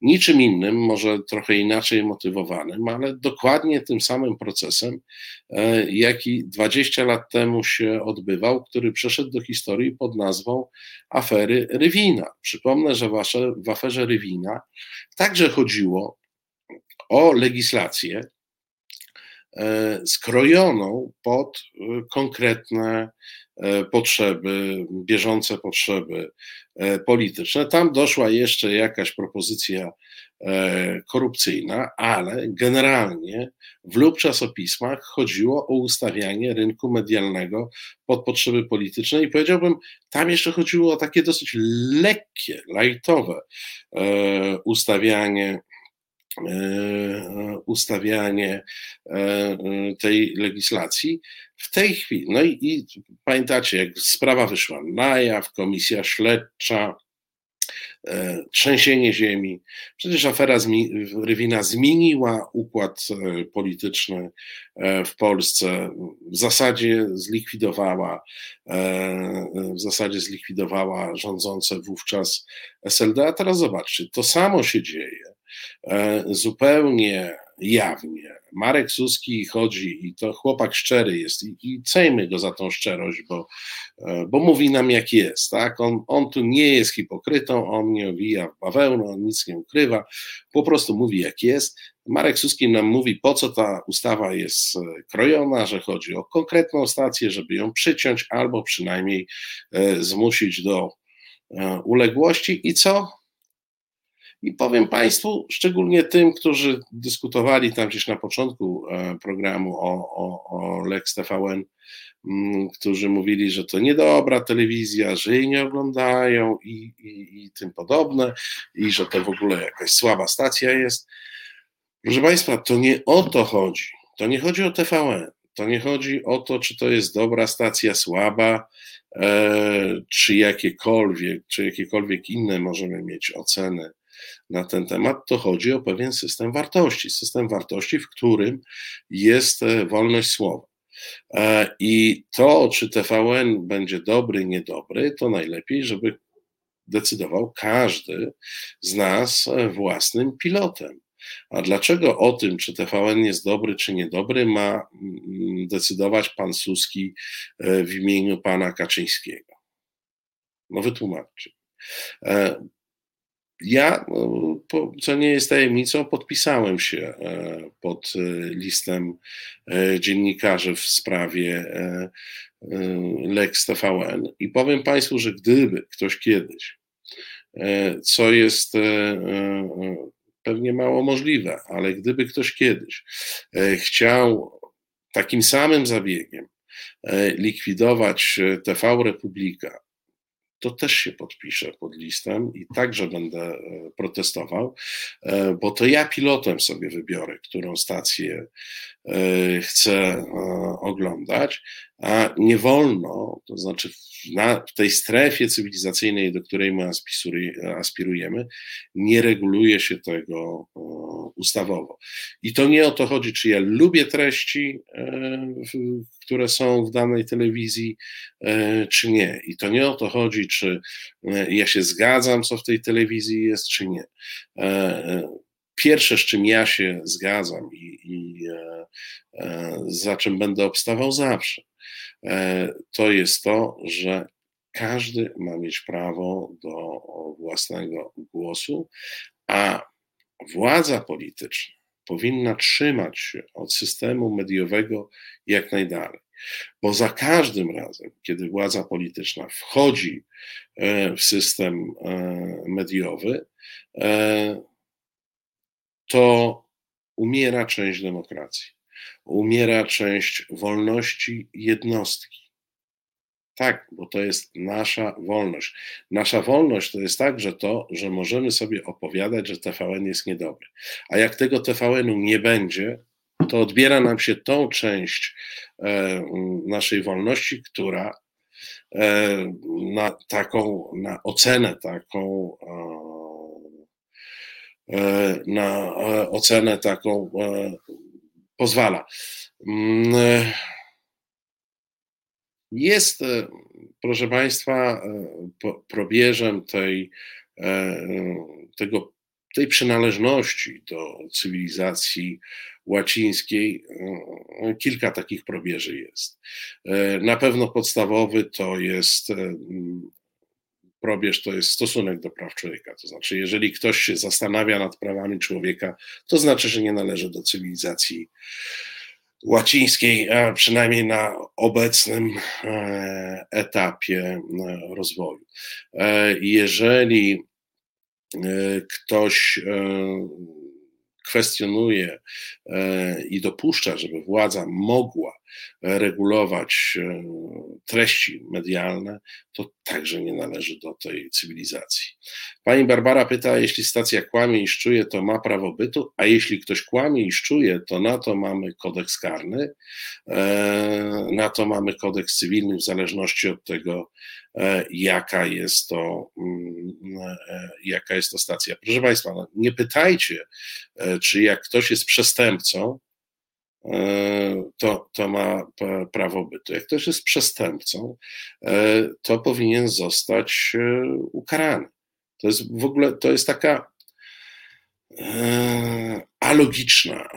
niczym innym, może trochę inaczej motywowanym, ale dokładnie tym samym procesem, e, jaki 20 lat temu się odbywał, który przeszedł do historii pod nazwą afery Rywina. Przypomnę, że w aferze Rywina także chodziło o legislację, skrojoną pod e, konkretne e, potrzeby, bieżące potrzeby polityczne. Tam doszła jeszcze jakaś propozycja korupcyjna, ale generalnie w lub czasopismach chodziło o ustawianie rynku medialnego pod potrzeby polityczne i powiedziałbym, tam jeszcze chodziło o takie dosyć lekkie, lajtowe ustawianie ustawianie tej legislacji. W tej chwili, no i, i pamiętacie, jak sprawa wyszła na jaw, komisja śledcza, E, trzęsienie ziemi. Przecież afera Rywina zmieniła układ e, polityczny e, w Polsce. W zasadzie zlikwidowała, w zasadzie zlikwidowała rządzące wówczas SLD. A teraz zobaczcie, to samo się dzieje zupełnie jawnie. Marek Suski chodzi i to chłopak szczery jest i, i cejmy go za tą szczerość, bo, e, bo mówi nam jak jest, tak? On, on tu nie jest hipokrytą, on nie owija w bawełnę, on nic nie ukrywa, po prostu mówi jak jest. Marek Suski nam mówi, po co ta ustawa jest e, krojona, że chodzi o konkretną stację, żeby ją przyciąć albo przynajmniej e, zmusić do uległości i co? I powiem Państwu, szczególnie tym, którzy dyskutowali tam gdzieś na początku e, programu o, o, o Lex TVN, mm, którzy mówili, że to niedobra telewizja, że jej nie oglądają i, i, i tym podobne, i że to w ogóle jakaś słaba stacja jest. Proszę Państwa, to nie o to chodzi. To nie chodzi o TVN. To nie chodzi o to, czy to jest dobra stacja, słaba, e, czy jakiekolwiek, czy jakiekolwiek inne możemy mieć oceny na ten temat, to chodzi o pewien system wartości. System wartości, w którym jest e, wolność słowa. E, I to, czy TVN będzie dobry, niedobry, to najlepiej, żeby decydował każdy z nas e, własnym pilotem. A dlaczego o tym, czy TVN jest dobry, czy niedobry, ma decydować pan Suski w imieniu pana Kaczyńskiego? No wytłumaczcie. Ja, no, co nie jest tajemnicą, podpisałem się e, pod e, listem e, dziennikarzy w sprawie Lex TVN i powiem Państwu, że gdyby ktoś kiedyś, co jest pewnie mało możliwe, ale gdyby ktoś kiedyś chciał takim samym zabiegiem likwidować TV Republika, to też się podpiszę pod listem i także będę e, protestował, e, bo to ja pilotem sobie wybiorę, którą stację e, chcę oglądać, a nie wolno, to znaczy na, w tej strefie cywilizacyjnej, do której my aspirujemy, nie reguluje się tego ustawowo. I to nie o to chodzi, czy ja lubię treści, e, które są w danej telewizji, e, czy nie. I to nie o to chodzi, czy e, ja się zgadzam, co w tej telewizji jest, czy nie. Pierwsze, z czym ja się zgadzam i, i za czym będę obstawał zawsze, to jest to, że każdy ma mieć prawo do własnego głosu, a władza polityczna powinna trzymać się od systemu mediowego jak najdalej. Bo za każdym razem, kiedy władza polityczna wchodzi e, w system e, mediowy, e, to umiera część demokracji, umiera część wolności jednostki. Tak, bo to jest nasza wolność. Nasza wolność to jest także to, że możemy sobie opowiadać, że TVN jest niedobry. A jak tego TVN-u nie będzie, to odbiera nam się tą część e, naszej wolności, która e, na taką, na ocenę taką, e, na e, ocenę taką e, pozwala. Mm, e, jest, e, proszę Państwa, e, probierzem tej, e, tego, tej przynależności do cywilizacji łacińskiej. Kilka takich probierzy jest. Na pewno podstawowy to jest probierz to jest stosunek do praw człowieka. To znaczy, jeżeli ktoś się zastanawia nad prawami człowieka, to znaczy, że nie należy do cywilizacji łacińskiej, a przynajmniej na obecnym e, etapie e, rozwoju. E, jeżeli ktoś kwestionuje i dopuszcza, żeby władza mogła regulować treści medialne, to także nie należy do tej cywilizacji. Pani Barbara pyta, jeśli stacja kłamie i szczuje, to ma prawo bytu, a jeśli ktoś kłamie i szczuje, to na to mamy kodeks karny, e, na to mamy kodeks cywilny w zależności od tego, e, jaka jest to, mm, jaka jest to stacja. Proszę Państwa, no nie pytajcie, czy jak ktoś jest przestępcą, E, to, to ma prawo bytu. Jak ktoś jest przestępcą, e, to powinien zostać e, ukarany. To jest w ogóle, to jest taka alogiczna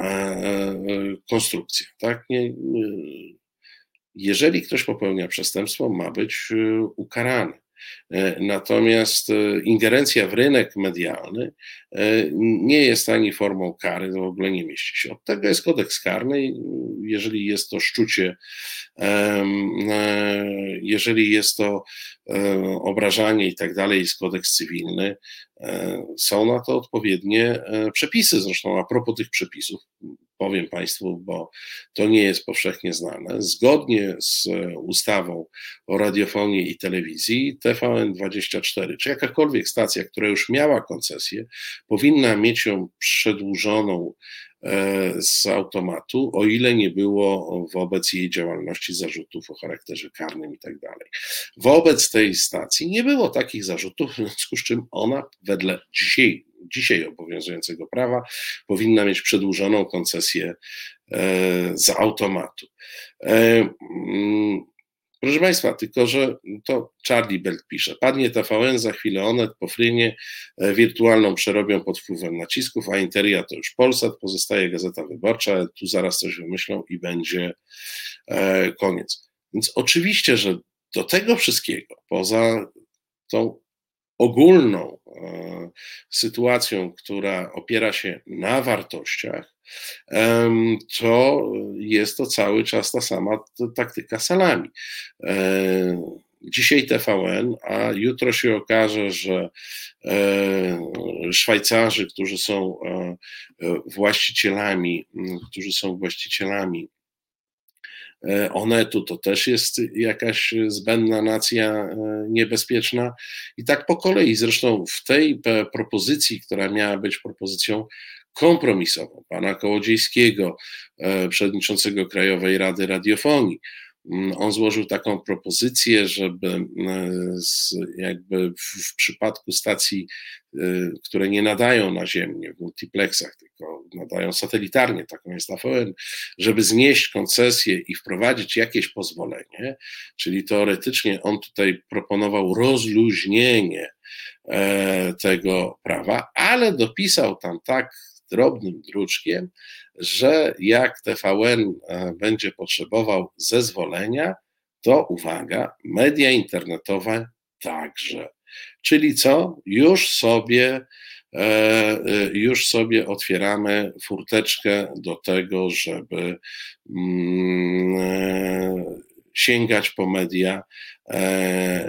konstrukcja. Tak? Nie, jeżeli ktoś popełnia przestępstwo, ma być ukarany. E, natomiast e, ingerencja w rynek medialny e, nie jest ani formą kary, to w ogóle nie mieści się. Od tego jest kodeks karny. Jeżeli jest to szczucie, jeżeli jest to obrażanie i tak dalej, jest kodeks cywilny, są na to odpowiednie przepisy. Zresztą a propos tych przepisów, powiem Państwu, bo to nie jest powszechnie znane. Zgodnie z ustawą o radiofonii i telewizji, TVN24, czy jakakolwiek stacja, która już miała koncesję, powinna mieć ją przedłużoną e, z automatu, o ile nie było wobec jej działalności zarzutów o charakterze karnym i tak dalej. Wobec tej stacji nie było takich zarzutów, w związku z czym ona wedle dzisiaj dzisiaj obowiązującego prawa powinna mieć przedłużoną koncesję e, z automatu. E, proszę Państwa, tylko że to Charlie Belt pisze, padnie TVN, za chwilę Onet po frynie e, wirtualną przerobią pod wpływem nacisków, a Interia to już Polsat, pozostaje Gazeta Wyborcza, tu zaraz coś wymyślą i będzie koniec. Więc oczywiście, że do tego wszystkiego, poza tą ogólną e, sytuacją, która opiera się na wartościach, to jest to cały czas ta sama taktyka salami. E, dzisiaj TVN, a jutro się okaże, że e, Szwajcarzy, którzy są właścicielami, którzy są właścicielami Onetu to też jest jakaś zbędna nacja e, niebezpieczna. I tak po kolei, zresztą w tej propozycji, która miała być propozycją kompromisową pana Kołodziejskiego, e, przewodniczącego Krajowej Rady Radiofonii, on złożył taką propozycję, żeby e, jakby w przypadku stacji, e, które nie nadają naziemnie w multiplexach, tylko nadają satelitarnie, taką jest TVN, żeby znieść koncesję i wprowadzić jakieś pozwolenie, czyli teoretycznie on tutaj proponował rozluźnienie e, tego prawa, ale dopisał tam tak drobnym druczkiem, że jak TVN e, będzie potrzebował zezwolenia, to uwaga, media internetowe także. Czyli co? Już sobie, e, e, już sobie otwieramy furteczkę do tego, żeby mm, sięgać po media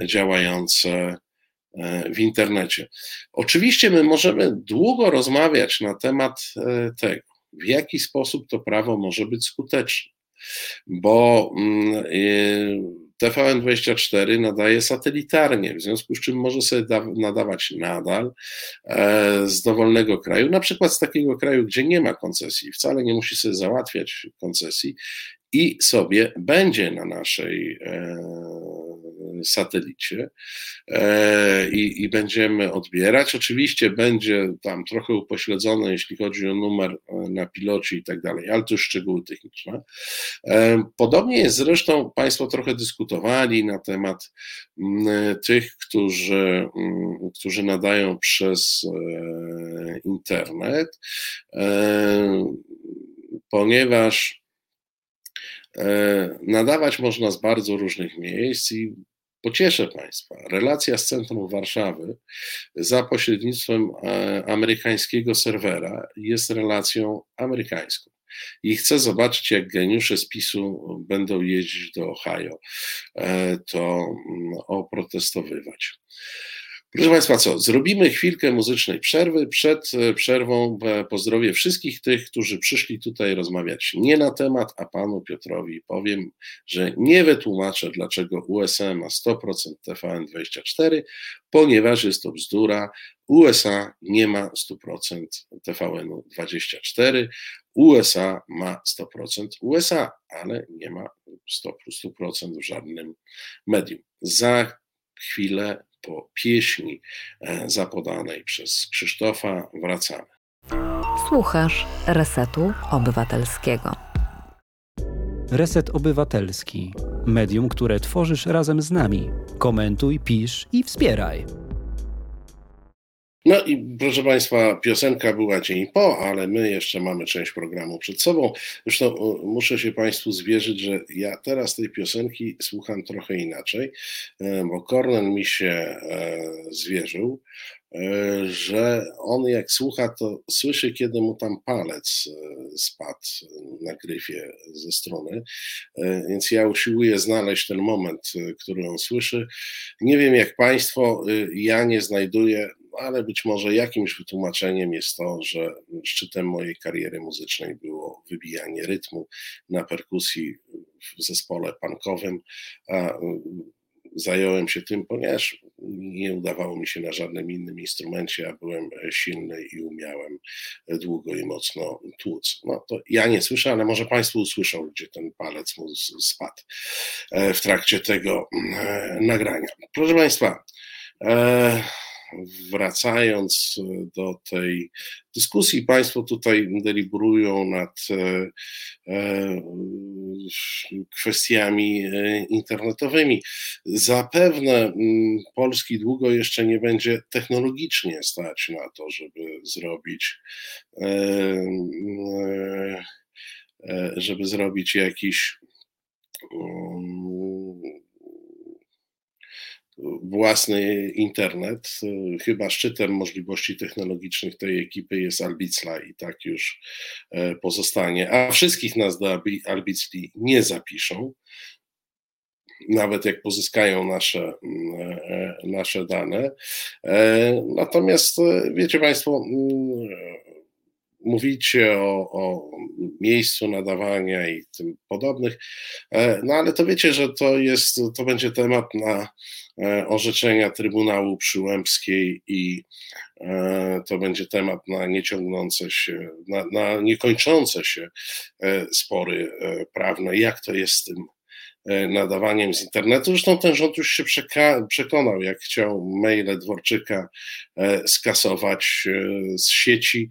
działające w internecie. Oczywiście my możemy długo rozmawiać na temat tego, w jaki sposób to prawo może być skuteczne. Bo mm, y, TVN24 nadaje satelitarnie, w związku z czym może sobie nadawać nadal e, z dowolnego kraju, na przykład z takiego kraju, gdzie nie ma koncesji, wcale nie musi sobie załatwiać koncesji i sobie będzie na naszej e, satelicie e, i, i będziemy odbierać. Oczywiście będzie tam trochę upośledzone, jeśli chodzi o numer e, na pilocie i tak dalej, ale to już szczegóły techniczne. Podobnie jest zresztą, Państwo trochę dyskutowali na temat mm, tych, którzy, mm, którzy nadają przez internet, ponieważ E, nadawać można z bardzo różnych miejsc i pocieszę Państwa, relacja z centrum Warszawy za pośrednictwem e, amerykańskiego serwera jest relacją amerykańską. I chcę zobaczyć, jak geniusze z PiSu będą jeździć do Ohio, e, to mm, oprotestowywać. Proszę Państwa, co? Zrobimy chwilkę muzycznej przerwy. Przed e, przerwą e, pozdrowię wszystkich tych, którzy przyszli tutaj rozmawiać nie na temat, a panu Piotrowi powiem, że nie wytłumaczę, dlaczego USA ma 100% TVN24, ponieważ jest to bzdura. USA nie ma 100% TVN24. USA ma 100% USA, ale nie ma 100% w żadnym medium. Za chwilę po pieśni e, zapodanej przez Krzysztofa wracamy. Słuchasz Resetu Obywatelskiego. Reset Obywatelski. Medium, które tworzysz razem z nami. Komentuj, pisz i wspieraj. No i proszę Państwa, piosenka była dzień po, ale my jeszcze mamy część programu przed sobą. Zresztą muszę się Państwu zwierzyć, że ja teraz tej piosenki słucham trochę inaczej, e, bo Kornen mi się e, zwierzył, e, że on jak słucha, to słyszy, kiedy mu tam palec spadł na gryfie ze strony, więc ja usiłuję znaleźć ten moment, który on słyszy. Nie wiem jak Państwo, ja nie znajduję ale być może jakimś wytłumaczeniem jest to, że szczytem mojej kariery muzycznej było wybijanie rytmu na perkusji w zespole punkowym. A zająłem się tym, ponieważ nie udawało mi się na żadnym innym instrumencie, a byłem silny i umiałem długo i mocno tłuc. No to ja nie słyszę, ale może Państwo usłyszą, gdzie ten palec mu spadł e, w trakcie tego e, nagrania. Proszę Państwa, e, wracając e, do tej dyskusji, Państwo tutaj deliberują nad e, e, kwestiami internetowymi. Zapewne mm, Polski długo jeszcze nie będzie technologicznie stać na to, żeby zrobić żeby zrobić jakiś um, własny internet. Chyba szczytem możliwości technologicznych tej ekipy jest Albicla i tak już e, pozostanie. A wszystkich nas do Albicli nie zapiszą. Nawet jak pozyskają nasze, mm, e, nasze dane. E, natomiast wiecie Państwo, mm, mówicie o, o, miejscu nadawania i tym podobnych, no ale to wiecie, że to jest, to będzie temat na E, orzeczenia Trybunału Przyłębskiej i e, to będzie temat na nieciągnące się, na, na niekończące się e, spory prawne, jak to jest z tym nadawaniem z internetu. Zresztą ten rząd już się przekonał, jak chciał maile Dworczyka skasować z sieci,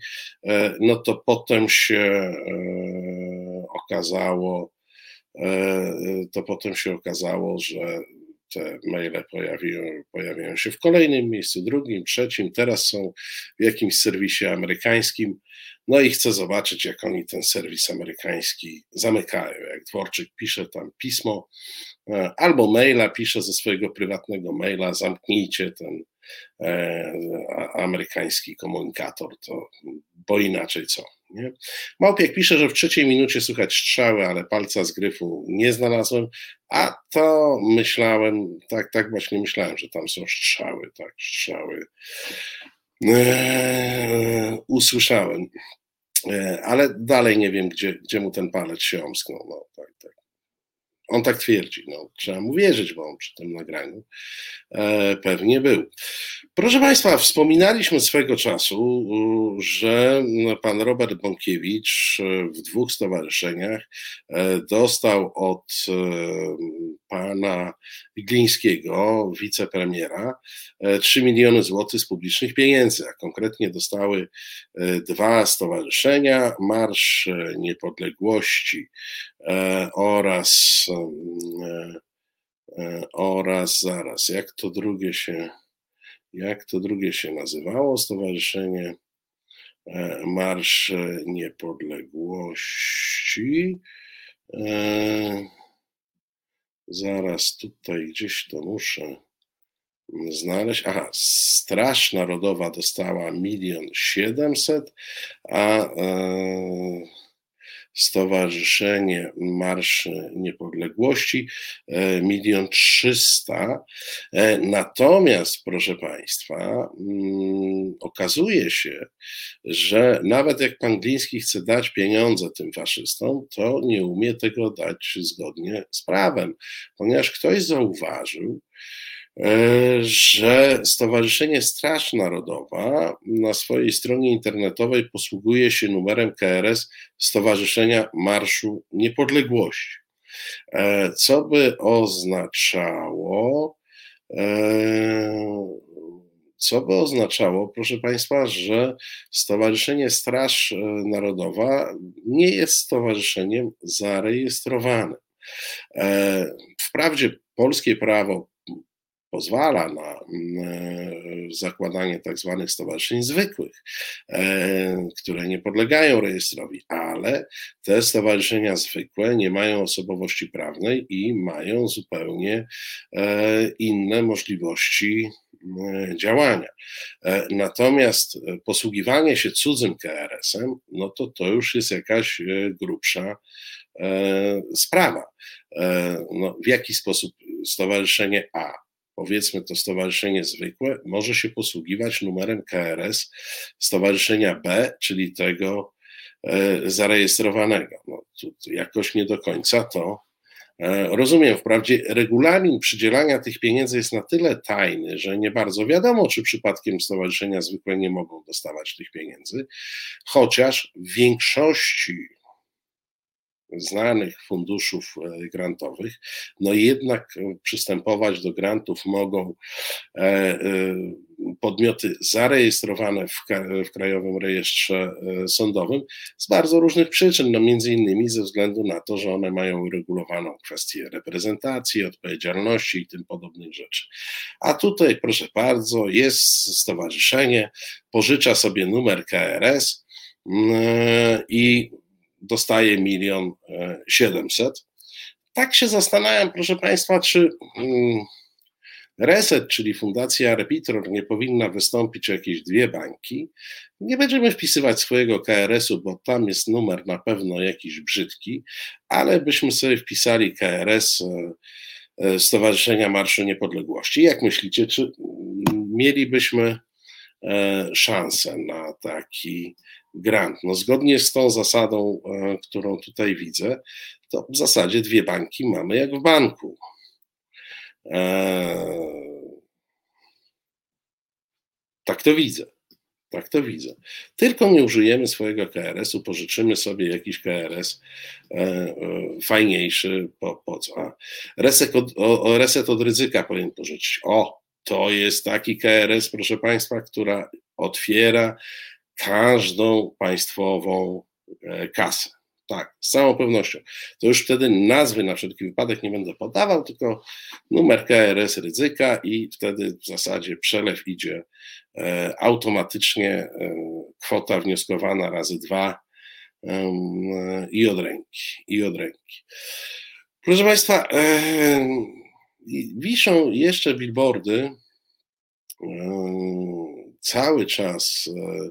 no to potem się okazało, to potem się okazało, że te maile pojawiają, się w kolejnym miejscu, drugim, trzecim, teraz są w jakimś serwisie amerykańskim. No i chcę zobaczyć, jak oni ten serwis amerykański zamykają. Jak Dworczyk pisze tam pismo e, albo maila, pisze ze swojego prywatnego maila, zamknijcie ten amerykański komunikator, to bo inaczej co. Nie? Małpiek pisze, że w trzeciej minucie słychać strzały, ale palca z gryfu nie znalazłem, a to myślałem, tak, tak właśnie myślałem, że tam są strzały, tak, strzały. Eee, usłyszałem, eee, ale dalej nie wiem, gdzie, gdzie mu ten palec się omsknął. No, tak, tak. On tak twierdzi, no, trzeba mu wierzyć, bo on przy tym nagraniu e, pewnie był. Proszę Państwa, wspominaliśmy swego czasu, że pan Robert Bąkiewicz w dwóch stowarzyszeniach e, dostał od e, pana Glińskiego, wicepremiera, 3 miliony złotych z publicznych pieniędzy, a konkretnie dostały dwa stowarzyszenia, Marsz Niepodległości oraz E, e, oraz zaraz, jak to drugie się, jak to drugie się nazywało, Stowarzyszenie e, Marsz Niepodległości. Zaraz tutaj gdzieś to muszę znaleźć. Aha, Straż Narodowa dostała milion siedemset, a Stowarzyszenie Marsz Niepodległości e, milion trzysta. E, natomiast, proszę Państwa, mm, okazuje się, że nawet jak pan Gliński chce dać pieniądze tym faszystom, to nie umie tego dać zgodnie z prawem, ponieważ ktoś zauważył, że Stowarzyszenie Straż Narodowa na swojej stronie internetowej posługuje się numerem KRS Stowarzyszenia Marszu Niepodległości. E, co by oznaczało, e, co by oznaczało, proszę Państwa, że Stowarzyszenie Straż Narodowa nie jest stowarzyszeniem zarejestrowanym. Wprawdzie polskie prawo pozwala na mm, e, zakładanie tak zwanych stowarzyszeń zwykłych, e, które nie podlegają rejestrowi, ale te stowarzyszenia zwykłe nie mają osobowości prawnej i mają zupełnie e, inne możliwości działania. Natomiast posługiwanie się cudzym KRS-em, no to to już jest jakaś grubsza sprawa. No, w jaki sposób Stowarzyszenie A powiedzmy to stowarzyszenie zwykłe, może się posługiwać numerem KRS stowarzyszenia B, czyli tego e, zarejestrowanego. No, tu, tu jakoś nie do końca to e, rozumiem. Wprawdzie regulamin przydzielania tych pieniędzy jest na tyle tajny, że nie bardzo wiadomo, czy przypadkiem stowarzyszenia zwykłe nie mogą dostawać tych pieniędzy, chociaż w większości znanych funduszów e, grantowych, no jednak e, przystępować do grantów mogą e, podmioty zarejestrowane w, Krajowym Rejestrze Sądowym z bardzo różnych przyczyn, no między innymi ze względu na to, że one mają uregulowaną kwestię reprezentacji, odpowiedzialności i tym podobnych rzeczy. A tutaj, proszę bardzo, jest stowarzyszenie, pożycza sobie numer KRS mm, i dostaje milion e, siedemset. Tak się zastanawiam, proszę Państwa, czy mm, Reset, czyli Fundacja Repitror, nie powinna wystąpić o jakieś dwie banki. Nie będziemy wpisywać swojego KRS-u, bo tam jest numer na pewno jakiś brzydki, ale byśmy sobie wpisali KRS e, e, Stowarzyszenia Marszu Niepodległości. Jak myślicie, czy mielibyśmy szansę na taki grant. No, zgodnie z tą zasadą, e, którą tutaj widzę, to w zasadzie dwie banki mamy jak w banku. E, tak to widzę. Tak to widzę. Tylko nie użyjemy swojego KRS-u, pożyczymy sobie jakiś KRS e, fajniejszy, po, po co? A reset od, o, reset od ryzyka powinien pożyczyć. O, to jest taki KRS, proszę Państwa, która otwiera każdą państwową e, kasę. Tak, z całą pewnością. To już wtedy nazwy na wszelki wypadek nie będę podawał, tylko numer KRS ryzyka i wtedy w zasadzie przelew idzie e, automatycznie, e, kwota wnioskowana razy dwa i od ręki, i od ręki. Proszę Państwa, wiszą jeszcze billboardy cały czas e,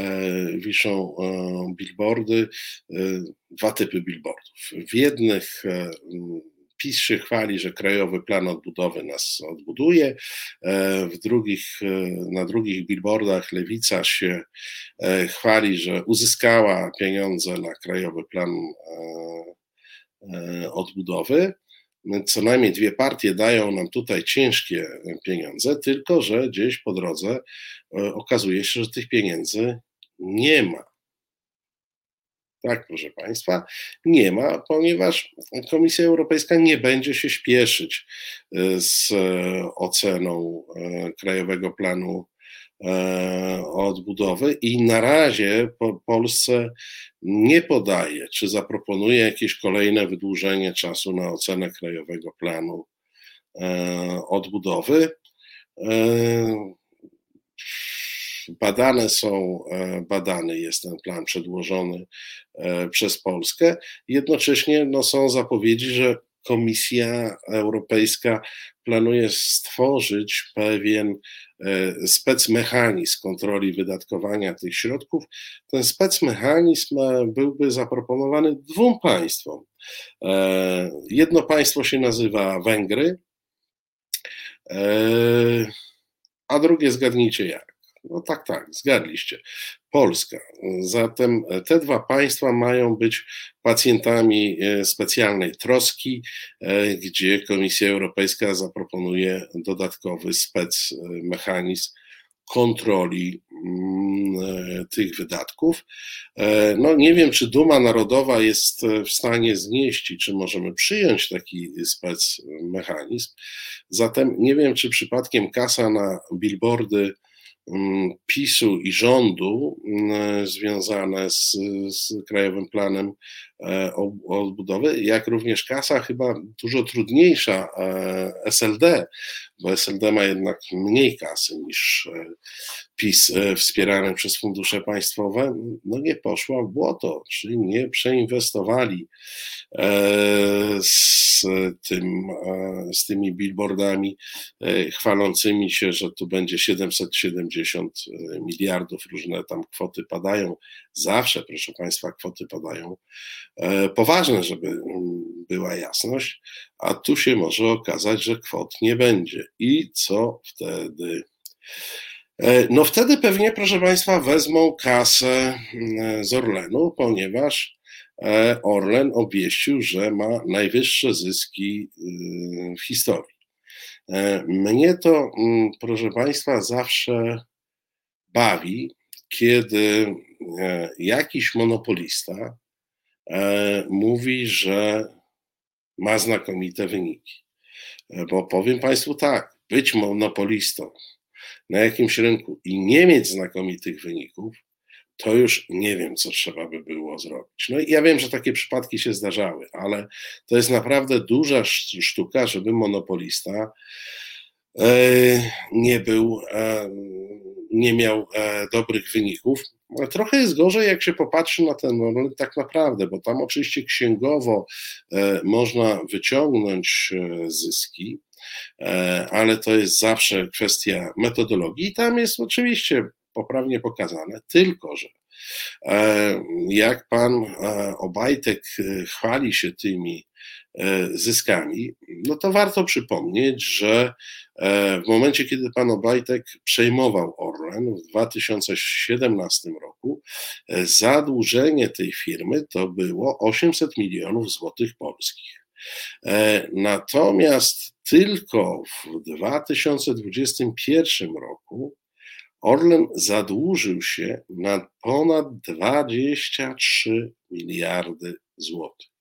e, wiszą e, billboardy, dwa typy billboardów. W jednych PiS się chwali, że Krajowy Plan Odbudowy nas odbuduje, w drugich, na drugich billboardach Lewica się chwali, że uzyskała pieniądze na Krajowy Plan Odbudowy co najmniej dwie partie dają nam tutaj ciężkie pieniądze, tylko że gdzieś po drodze e, okazuje się, że tych pieniędzy nie ma. Tak, proszę Państwa, nie ma, ponieważ Komisja Europejska nie będzie się śpieszyć e, z e, oceną Krajowego Planu odbudowy i na razie po Polsce nie podaje, czy zaproponuje jakieś kolejne wydłużenie czasu na ocenę Krajowego Planu e, Odbudowy. E, badane są, badany jest ten plan przedłożony przez Polskę. Jednocześnie no, są zapowiedzi, że Komisja Europejska planuje stworzyć pewien specmechanizm kontroli wydatkowania tych środków, ten specmechanizm byłby zaproponowany dwóm państwom. Jedno państwo się nazywa Węgry, a drugie zgadnijcie jak. No tak, tak, zgadliście. Polska. Zatem te dwa państwa mają być pacjentami e, specjalnej troski, e, gdzie Komisja Europejska zaproponuje dodatkowy spec mechanizm kontroli mm, e, tych wydatków. No nie wiem, czy Duma Narodowa jest w stanie znieść i czy możemy przyjąć taki spec mechanizm. Zatem nie wiem, czy przypadkiem kasa na billboardy PiSu i rządu mm, związane z, z Krajowym Planem e, Odbudowy, jak również kasa chyba dużo trudniejsza e, SLD, bo SLD ma jednak mniej kasy niż e, PiS wspierany przez fundusze państwowe, no nie poszła w błoto, czyli nie przeinwestowali z, tym, z tymi billboardami chwalącymi się, że tu będzie 770 miliardów, różne tam kwoty padają. Zawsze, proszę Państwa, kwoty padają poważne, żeby mm, była jasność, a tu się może okazać, że kwot nie będzie. I co wtedy? No wtedy pewnie, proszę Państwa, wezmą kasę mm, z Orlenu, ponieważ E, Orlen obwieścił, że ma najwyższe zyski y, w historii. E, mnie to, mm, proszę Państwa, zawsze bawi, kiedy e, jakiś monopolista mówi, że ma znakomite wyniki. Bo powiem Państwu tak, być monopolistą na jakimś rynku i nie mieć znakomitych wyników, to już nie wiem, co trzeba by było zrobić. No i ja wiem, że takie przypadki się zdarzały, ale to jest naprawdę duża sztuka, żeby monopolista e, nie był, e, nie miał e, dobrych wyników. Trochę jest gorzej, jak się popatrzy na ten moment tak naprawdę, bo tam oczywiście księgowo można wyciągnąć zyski, ale to jest zawsze kwestia metodologii. Tam jest oczywiście poprawnie pokazane, tylko że e, jak pan e, Obajtek e, chwali się tymi zyskami, no to warto przypomnieć, że w momencie, kiedy pan Obajtek przejmował Orlen w 2017 roku, zadłużenie tej firmy to było 800 milionów złotych polskich. Natomiast tylko w 2021 roku Orlen zadłużył się na ponad 23 miliardy złotych.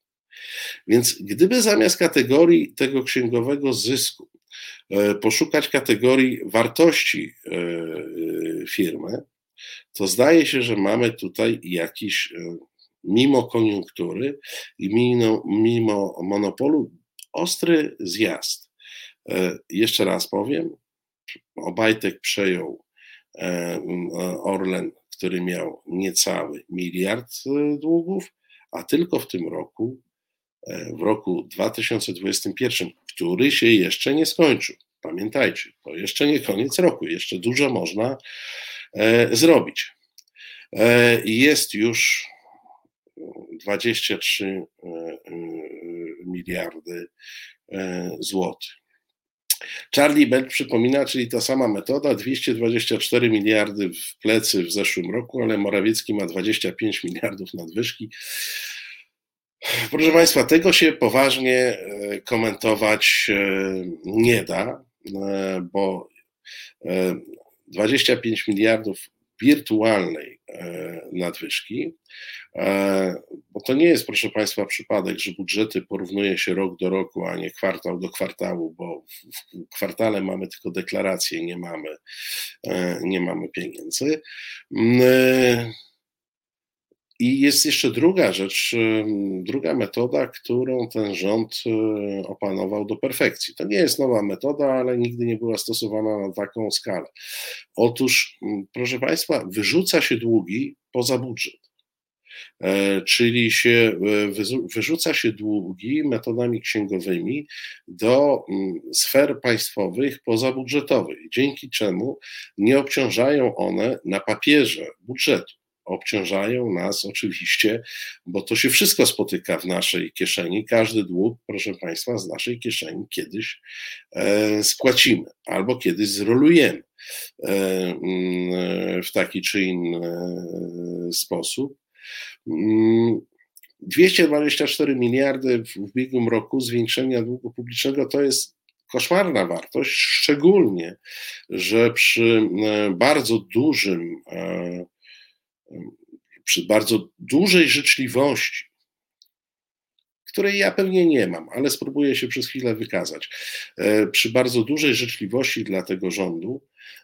Więc gdyby zamiast kategorii tego księgowego zysku e, poszukać kategorii wartości e, e, firmy, to zdaje się, że mamy tutaj jakiś, mimo koniunktury i mimo, mimo monopolu, ostry zjazd. Jeszcze raz powiem, Obajtek przejął Orlen, który miał niecały miliard długów, a tylko w tym roku, w roku 2021, który się jeszcze nie skończył. Pamiętajcie, to jeszcze nie koniec roku, jeszcze dużo można zrobić. Jest już 23 miliardy złotych. Charlie Bell przypomina, czyli ta sama metoda, 224 miliardy w plecy w zeszłym roku, ale Morawiecki ma 25 miliardów nadwyżki. Proszę Państwa, tego się poważnie e, komentować e, nie da, e, bo 25 miliardów wirtualnej nadwyżki bo to nie jest, proszę Państwa, przypadek, że budżety porównuje się rok do roku, a nie kwartał do kwartału, bo w kwartale mamy tylko deklaracje, nie mamy, nie mamy pieniędzy. E, I jest jeszcze druga rzecz, druga metoda, którą ten rząd opanował do perfekcji. To nie jest nowa metoda, ale nigdy nie była stosowana na taką skalę. Otóż, proszę Państwa, wyrzuca się długi poza budżet. e, czyli się wyrzuca się długi metodami księgowymi do sfer państwowych pozabudżetowych, dzięki czemu nie obciążają one na papierze budżetu obciążają nas oczywiście, bo to się wszystko spotyka w naszej kieszeni. Każdy dług, proszę Państwa, z naszej kieszeni kiedyś e, spłacimy albo kiedyś zrolujemy e, mm, w taki czy inny e, sposób. 224 mm, miliardy w ubiegłym roku zwiększenia długu publicznego to jest koszmarna wartość, szczególnie, że przy bardzo dużym przy bardzo dużej życzliwości, której ja pewnie nie mam, ale spróbuję się przez chwilę wykazać. E, przy bardzo dużej życzliwości dla tego rządu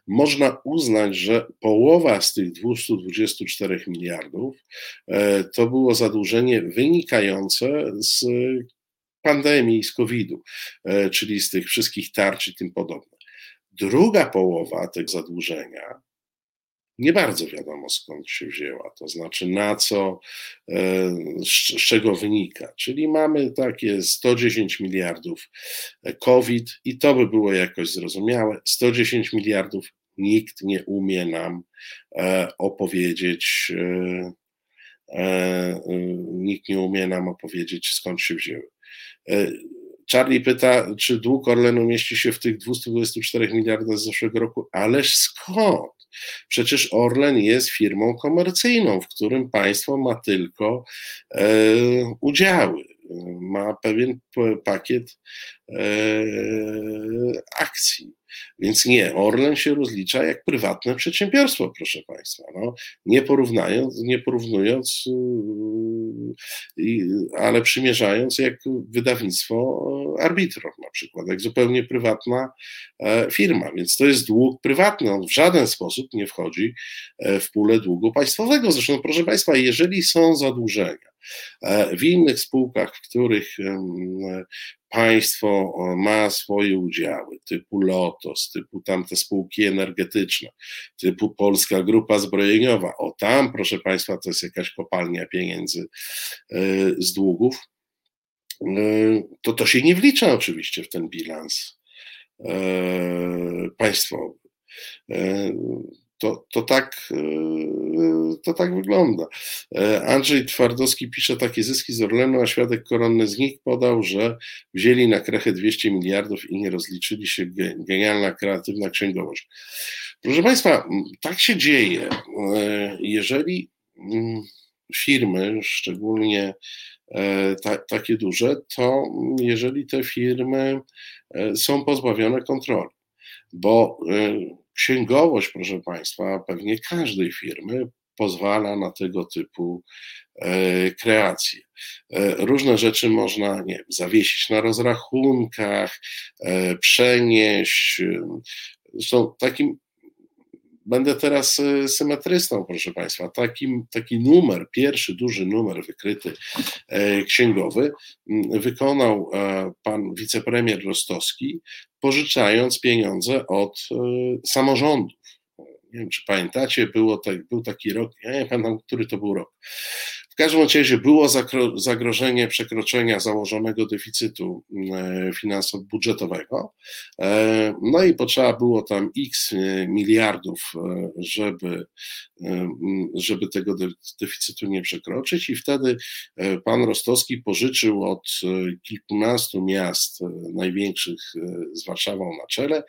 można uznać, że połowa z tych 224 miliardów e, to było zadłużenie wynikające z pandemii, z COVID-u, e, czyli z tych wszystkich tarcz i tym podobne. Druga połowa tego zadłużenia nie bardzo wiadomo skąd się wzięła, to znaczy na co, e, z czego wynika. Czyli mamy takie 110 miliardów e, COVID i to by było jakoś zrozumiałe. 110 miliardów nikt nie umie nam e, opowiedzieć, nikt nie umie nam opowiedzieć skąd się wzięły. Charlie pyta, czy dług Orlenu mieści się w tych 224 miliardach z zeszłego roku, ależ skąd? Przecież Orlen jest firmą komercyjną, w którym państwo ma tylko e, udziały, ma pewien pakiet e, akcji. Więc nie, Orlen się rozlicza jak prywatne przedsiębiorstwo, proszę Państwa. No, nie porównując, nie porównując, yy, ale przymierzając jak wydawnictwo Arbitron na przykład, jak zupełnie prywatna e, firma. Więc to jest dług prywatny, on w żaden sposób nie wchodzi e, w pulę długu państwowego. Zresztą, proszę Państwa, jeżeli są zadłużenia, w innych spółkach, w których państwo ma swoje udziały, typu Lotos, typu tamte spółki energetyczne, typu Polska Grupa Zbrojeniowa, o tam, proszę Państwa, to jest jakaś kopalnia pieniędzy e, z długów, e, to to się nie wlicza oczywiście w ten bilans e, państwowy to, to, tak, e, to tak wygląda. E, Andrzej Twardowski pisze, takie zyski z Orlenu, a świadek koronny z nich podał, że wzięli na krechę 200 miliardów i nie rozliczyli się. Genialna, kreatywna księgowość. Proszę Państwa, tak się dzieje. E, jeżeli firmy, szczególnie ta, takie duże, to jeżeli te firmy są pozbawione kontroli, bo Księgowość, proszę Państwa, pewnie każdej firmy pozwala na tego typu e, kreacje. E, różne rzeczy można nie zawiesić na rozrachunkach, e, przenieść. Zresztą takim Będę teraz e, symetrystą, proszę Państwa. Taki, taki numer, pierwszy duży numer wykryty e, księgowy wykonał e, pan wicepremier Rostowski, pożyczając pieniądze od samorządów. Nie wiem, czy pamiętacie, było tak, był taki rok, ja nie pamiętam, który to był rok. W każdym razie było zagrożenie przekroczenia założonego deficytu e, finansowo budżetowego, e, no i potrzeba było tam x e, miliardów, żeby, żeby tego deficytu nie przekroczyć. I wtedy pan Rostowski pożyczył od kilkunastu miast największych z Warszawą na czele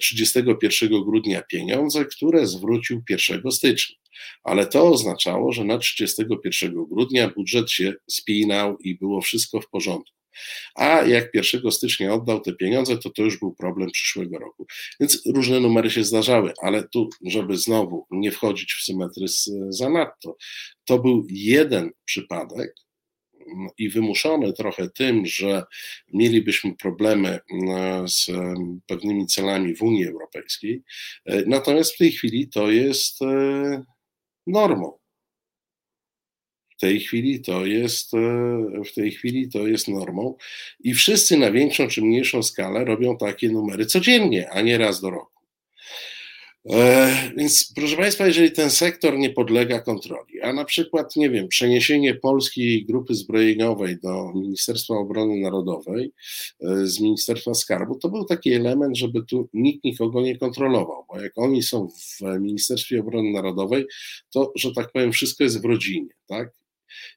31 grudnia pieniądze, które zwrócił 1 stycznia ale to oznaczało, że na 31 grudnia budżet się spinał i było wszystko w porządku. A jak 1 stycznia oddał te pieniądze, to to już był problem przyszłego roku. Więc różne numery się zdarzały, ale tu, żeby znowu nie wchodzić w symetrys zanadto, to był jeden przypadek, i wymuszony trochę tym, że mielibyśmy problemy z pewnymi celami w Unii Europejskiej. Natomiast w tej chwili to jest e, normą. W tej chwili to jest, e, w tej chwili to jest normą i wszyscy na większą czy mniejszą skalę robią takie numery codziennie, a nie raz do roku. E, więc proszę Państwa, jeżeli ten sektor nie podlega kontroli, a na przykład, nie wiem, przeniesienie polskiej grupy zbrojeniowej do Ministerstwa Obrony Narodowej e, z Ministerstwa Skarbu, to był taki element, żeby tu nikt nikogo nie kontrolował, bo jak oni są w Ministerstwie Obrony Narodowej, to, że tak powiem, wszystko jest w rodzinie, tak?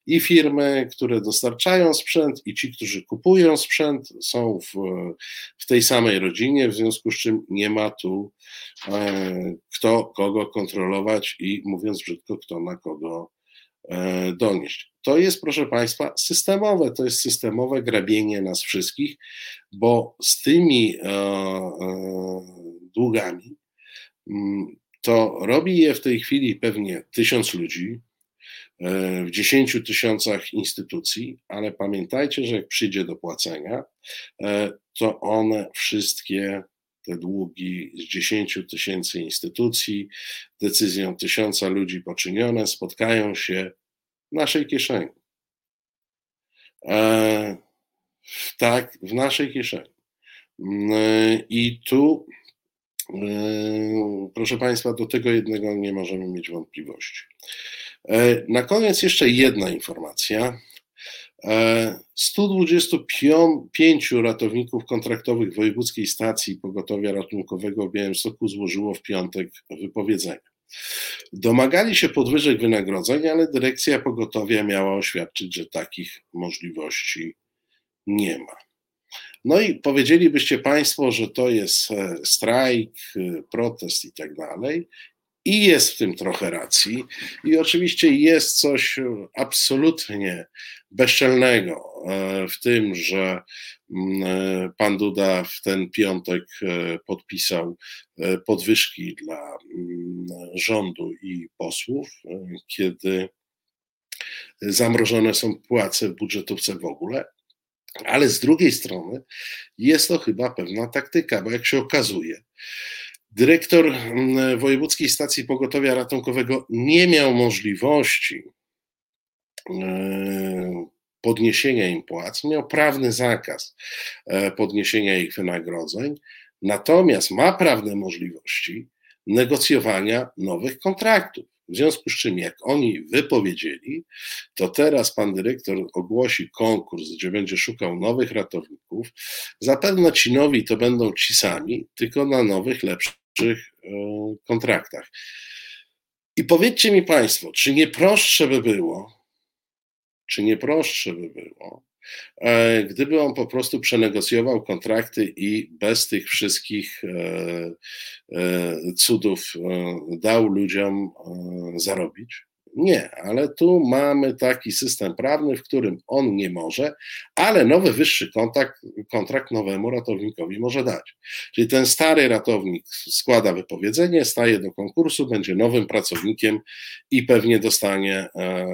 I firmy, które dostarczają sprzęt, i ci, którzy kupują sprzęt, są w, w tej samej rodzinie, w związku z czym nie ma tu e, kto kogo kontrolować i mówiąc brzydko, kto na kogo e, donieść. To jest, proszę Państwa, systemowe, to jest systemowe grabienie nas wszystkich, bo z tymi e, długami mm, to robi je w tej chwili pewnie tysiąc ludzi, w 10 tysiącach instytucji, ale pamiętajcie, że jak przyjdzie do płacenia, e, to one wszystkie te długi z 10 tysięcy instytucji, decyzją tysiąca ludzi poczynione, spotkają się w naszej kieszeni. E, tak, w naszej kieszeni. E, I tu, proszę Państwa, do tego jednego nie możemy mieć wątpliwości. E, na koniec jeszcze jedna informacja. 125 e, ratowników kontraktowych Wojewódzkiej Stacji Pogotowia Ratunkowego w Białymstoku złożyło w piątek wypowiedzenie. Domagali się podwyżek wynagrodzeń, ale dyrekcja pogotowia miała oświadczyć, że takich możliwości nie ma. No i powiedzielibyście Państwo, że to jest e, strajk, protest i tak dalej. I jest w tym trochę racji. I oczywiście jest coś absolutnie bezczelnego e, w tym, że mm, e, pan Duda w ten piątek e, podpisał podwyżki dla mm, rządu i posłów, kiedy zamrożone są płace w budżetówce w ogóle. Ale z drugiej strony jest to chyba pewna taktyka, bo jak się okazuje, Dyrektor mm, Wojewódzkiej Stacji Pogotowia Ratunkowego nie miał możliwości e, podniesienia im płac, miał prawny zakaz e, podniesienia ich wynagrodzeń, natomiast ma prawne możliwości negocjowania nowych kontraktów. W związku z czym, jak oni wypowiedzieli, to teraz pan dyrektor ogłosi konkurs, gdzie będzie szukał nowych ratowników. Zapewne ci nowi to będą ci sami, tylko na nowych, lepszych E, kontraktach. I powiedzcie mi Państwo, czy nie prostsze by było, czy nie prostsze by było, e, gdyby on po prostu przenegocjował kontrakty i bez tych wszystkich e, cudów dał ludziom zarobić? Nie, ale tu mamy taki system prawny, w którym on nie może, ale nowy wyższy kontrakt, kontrakt nowemu ratownikowi może dać. Czyli ten stary ratownik składa wypowiedzenie, staje do konkursu, będzie nowym pracownikiem i pewnie dostanie e,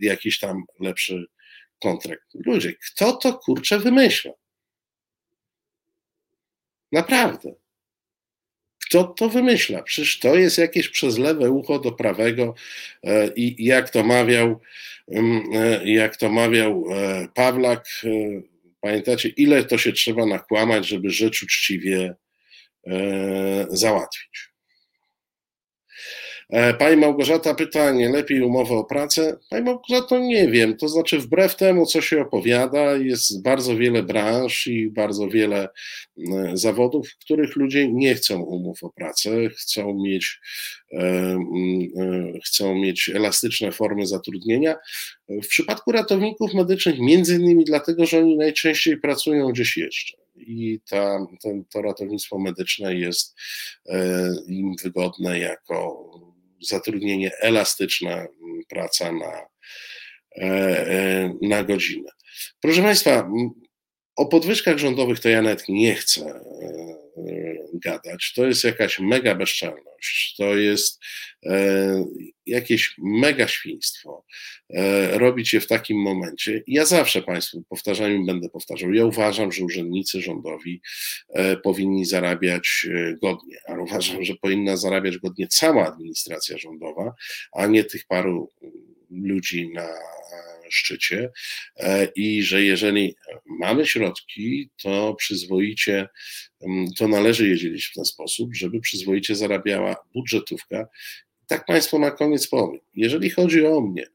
jakiś tam lepszy kontrakt. Ludzie, kto to kurczę wymyśla? Naprawdę. Kto to wymyśla? Przecież to jest jakieś przez lewe ucho do prawego e, i jak to mawiał, mm, e, jak to mawiał e, Pawlak, pamiętacie, ile to się trzeba nakłamać, żeby rzecz uczciwie załatwić. E, pani Małgorzata pytanie, lepiej umowę o pracę? Pani Małgorzato, nie wiem, to znaczy wbrew temu, co się opowiada, jest bardzo wiele branż i bardzo wiele zawodów, w których ludzie nie chcą umów o pracę, chcą mieć, e, e, chcą mieć elastyczne formy zatrudnienia. W przypadku ratowników medycznych, między innymi dlatego, że oni najczęściej pracują gdzieś jeszcze i ta, ten, to ratownictwo medyczne jest im wygodne jako zatrudnienie elastyczne, praca na, e, e, na godzinę. Proszę Państwa, o podwyżkach rządowych to ja nawet nie chcę e, gadać. To jest jakaś mega bezczelność, to jest jakieś mega świństwo robić je w takim momencie. Ja zawsze Państwu powtarzam i będę powtarzał. Ja uważam, że urzędnicy rządowi powinni zarabiać godnie, ale uważam, że powinna zarabiać godnie cała administracja rządowa, a nie tych paru ludzi na szczycie i że jeżeli mamy środki, to przyzwoicie, to należy je dzielić w ten sposób, żeby przyzwoicie zarabiała budżetówka. Tak Państwu na koniec powiem. Jeżeli chodzi o mnie,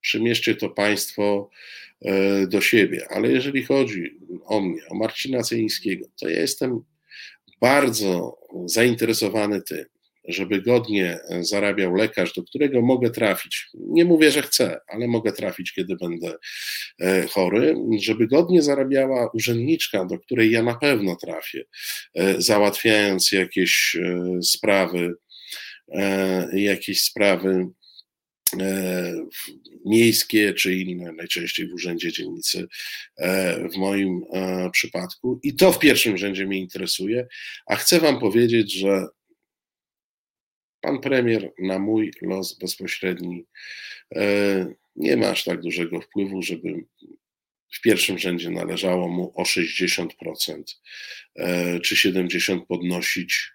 przymierzcie to Państwo do siebie, ale jeżeli chodzi o mnie, o Marcina Celińskiego, to ja jestem bardzo zainteresowany tym, żeby godnie zarabiał lekarz, do którego mogę trafić. Nie mówię, że chcę, ale mogę trafić, kiedy będę e, chory, żeby godnie zarabiała urzędniczka, do której ja na pewno trafię, e, załatwiając jakieś e, sprawy, jakieś sprawy miejskie czy inne, najczęściej w Urzędzie Dzielnicy w moim przypadku. I to w pierwszym rzędzie mnie interesuje, a chcę Wam powiedzieć, że pan premier na mój los bezpośredni e, nie ma aż tak dużego wpływu, żeby w pierwszym rzędzie należało mu o 60% e, czy 70% podnosić,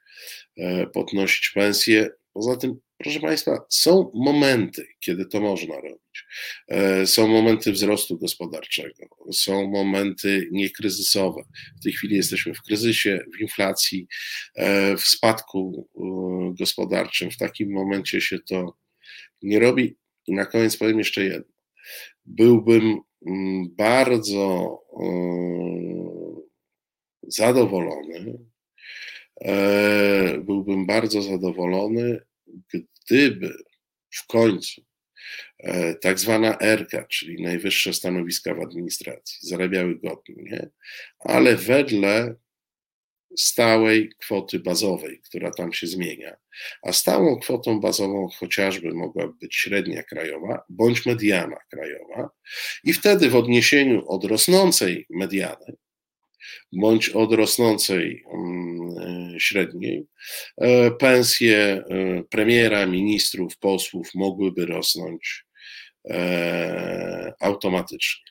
e, podnosić pensję. Poza tym Proszę Państwa, są momenty, kiedy to można robić. E, są momenty wzrostu gospodarczego, są momenty niekryzysowe. W tej chwili jesteśmy w kryzysie, w inflacji, e, w spadku e, gospodarczym. W takim momencie się to nie robi. I na koniec powiem jeszcze jedno. Byłbym mm, bardzo zadowolony, byłbym bardzo zadowolony, gdyby w końcu e, tak zwana ERKA, czyli najwyższe stanowiska w administracji, zarabiały godnie, ale wedle stałej kwoty bazowej, która tam się zmienia. A stałą kwotą bazową chociażby mogłaby być średnia krajowa bądź mediana krajowa, i wtedy w odniesieniu od rosnącej mediany bądź od rosnącej mm, e, średniej, e, pensje e, premiera, ministrów, posłów mogłyby rosnąć automatycznie.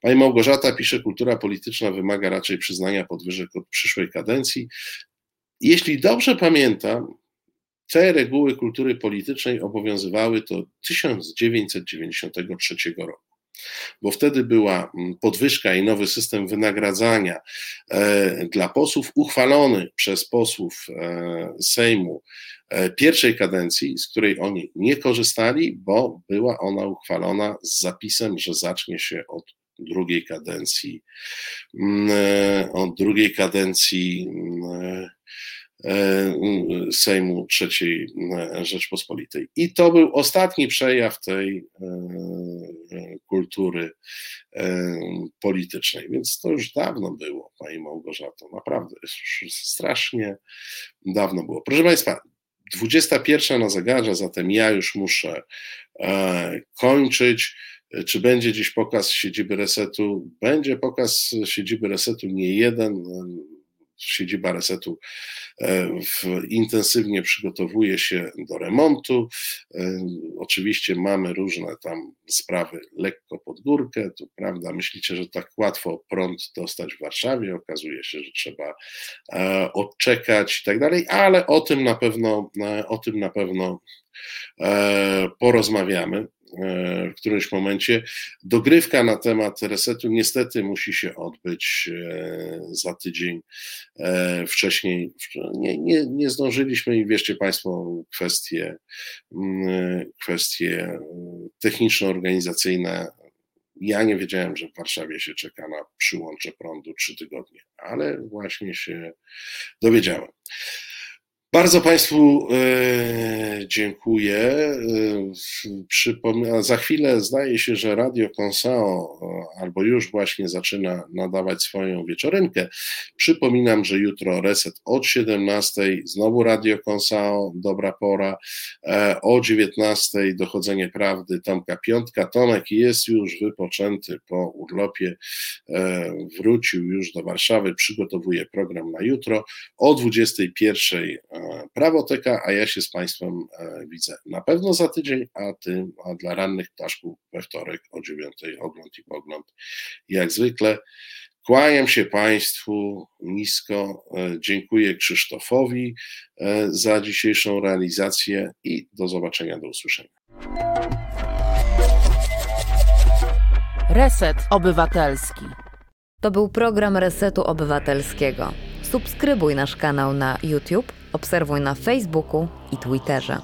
Pani Małgorzata pisze, kultura polityczna wymaga raczej przyznania podwyżek od przyszłej kadencji. Jeśli dobrze pamiętam, te reguły kultury politycznej obowiązywały to 1993 roku bo wtedy była mm, podwyżka i nowy system wynagradzania e, dla posłów, uchwalony przez posłów e, Sejmu e, pierwszej kadencji, z której oni nie korzystali, bo była ona uchwalona z zapisem, że zacznie się od drugiej kadencji, mm, od drugiej kadencji mm, Sejmu III e, Rzeczpospolitej. I to był ostatni przejaw tej e, kultury politycznej, więc to już dawno było, Pani Małgorzato, naprawdę strasznie dawno było. Proszę Państwa, 21 na zegarze, zatem ja już muszę kończyć. Czy będzie dziś pokaz siedziby resetu? Będzie pokaz siedziby resetu nie jeden siedziba Resetu e, w, intensywnie przygotowuje się do remontu. E, oczywiście mamy różne tam sprawy lekko pod górkę. Tu, prawda, myślicie, że tak łatwo prąd dostać w Warszawie. Okazuje się, że trzeba e, odczekać i tak dalej, ale o tym na pewno, o tym na pewno porozmawiamy. E, w którymś momencie. Dogrywka na temat resetu niestety musi się odbyć e, za tydzień e, wcześniej. Nie, nie, nie zdążyliśmy i wierzcie Państwo, kwestie, mm, kwestie techniczno-organizacyjne ja nie wiedziałem, że w Warszawie się czeka na przyłącze prądu trzy tygodnie, ale właśnie się dowiedziałem. Bardzo Państwu e, dziękuję. E, przypomnę, za chwilę zdaje się, że Radio Consao e, albo już właśnie zaczyna nadawać swoją wieczorynkę. Przypominam, że jutro reset od 17, znowu Radio Consao, dobra pora. O 19 dochodzenie prawdy Tomka Piątka. Tomek jest już wypoczęty po urlopie, wrócił już do Warszawy, przygotowuje program na jutro. O 21 prawoteka, a ja się z Państwem e, widzę na pewno za tydzień, a tym, a dla rannych ptaszków we wtorek o 9 ogląd i pogląd. Jak zwykle kłaniam się Państwu nisko, e, dziękuję Krzysztofowi e, za dzisiejszą realizację i do zobaczenia, do usłyszenia. Reset Obywatelski. To był program Resetu Obywatelskiego. Subskrybuj nasz kanał na YouTube, obserwuj na Facebooku i Twitterze.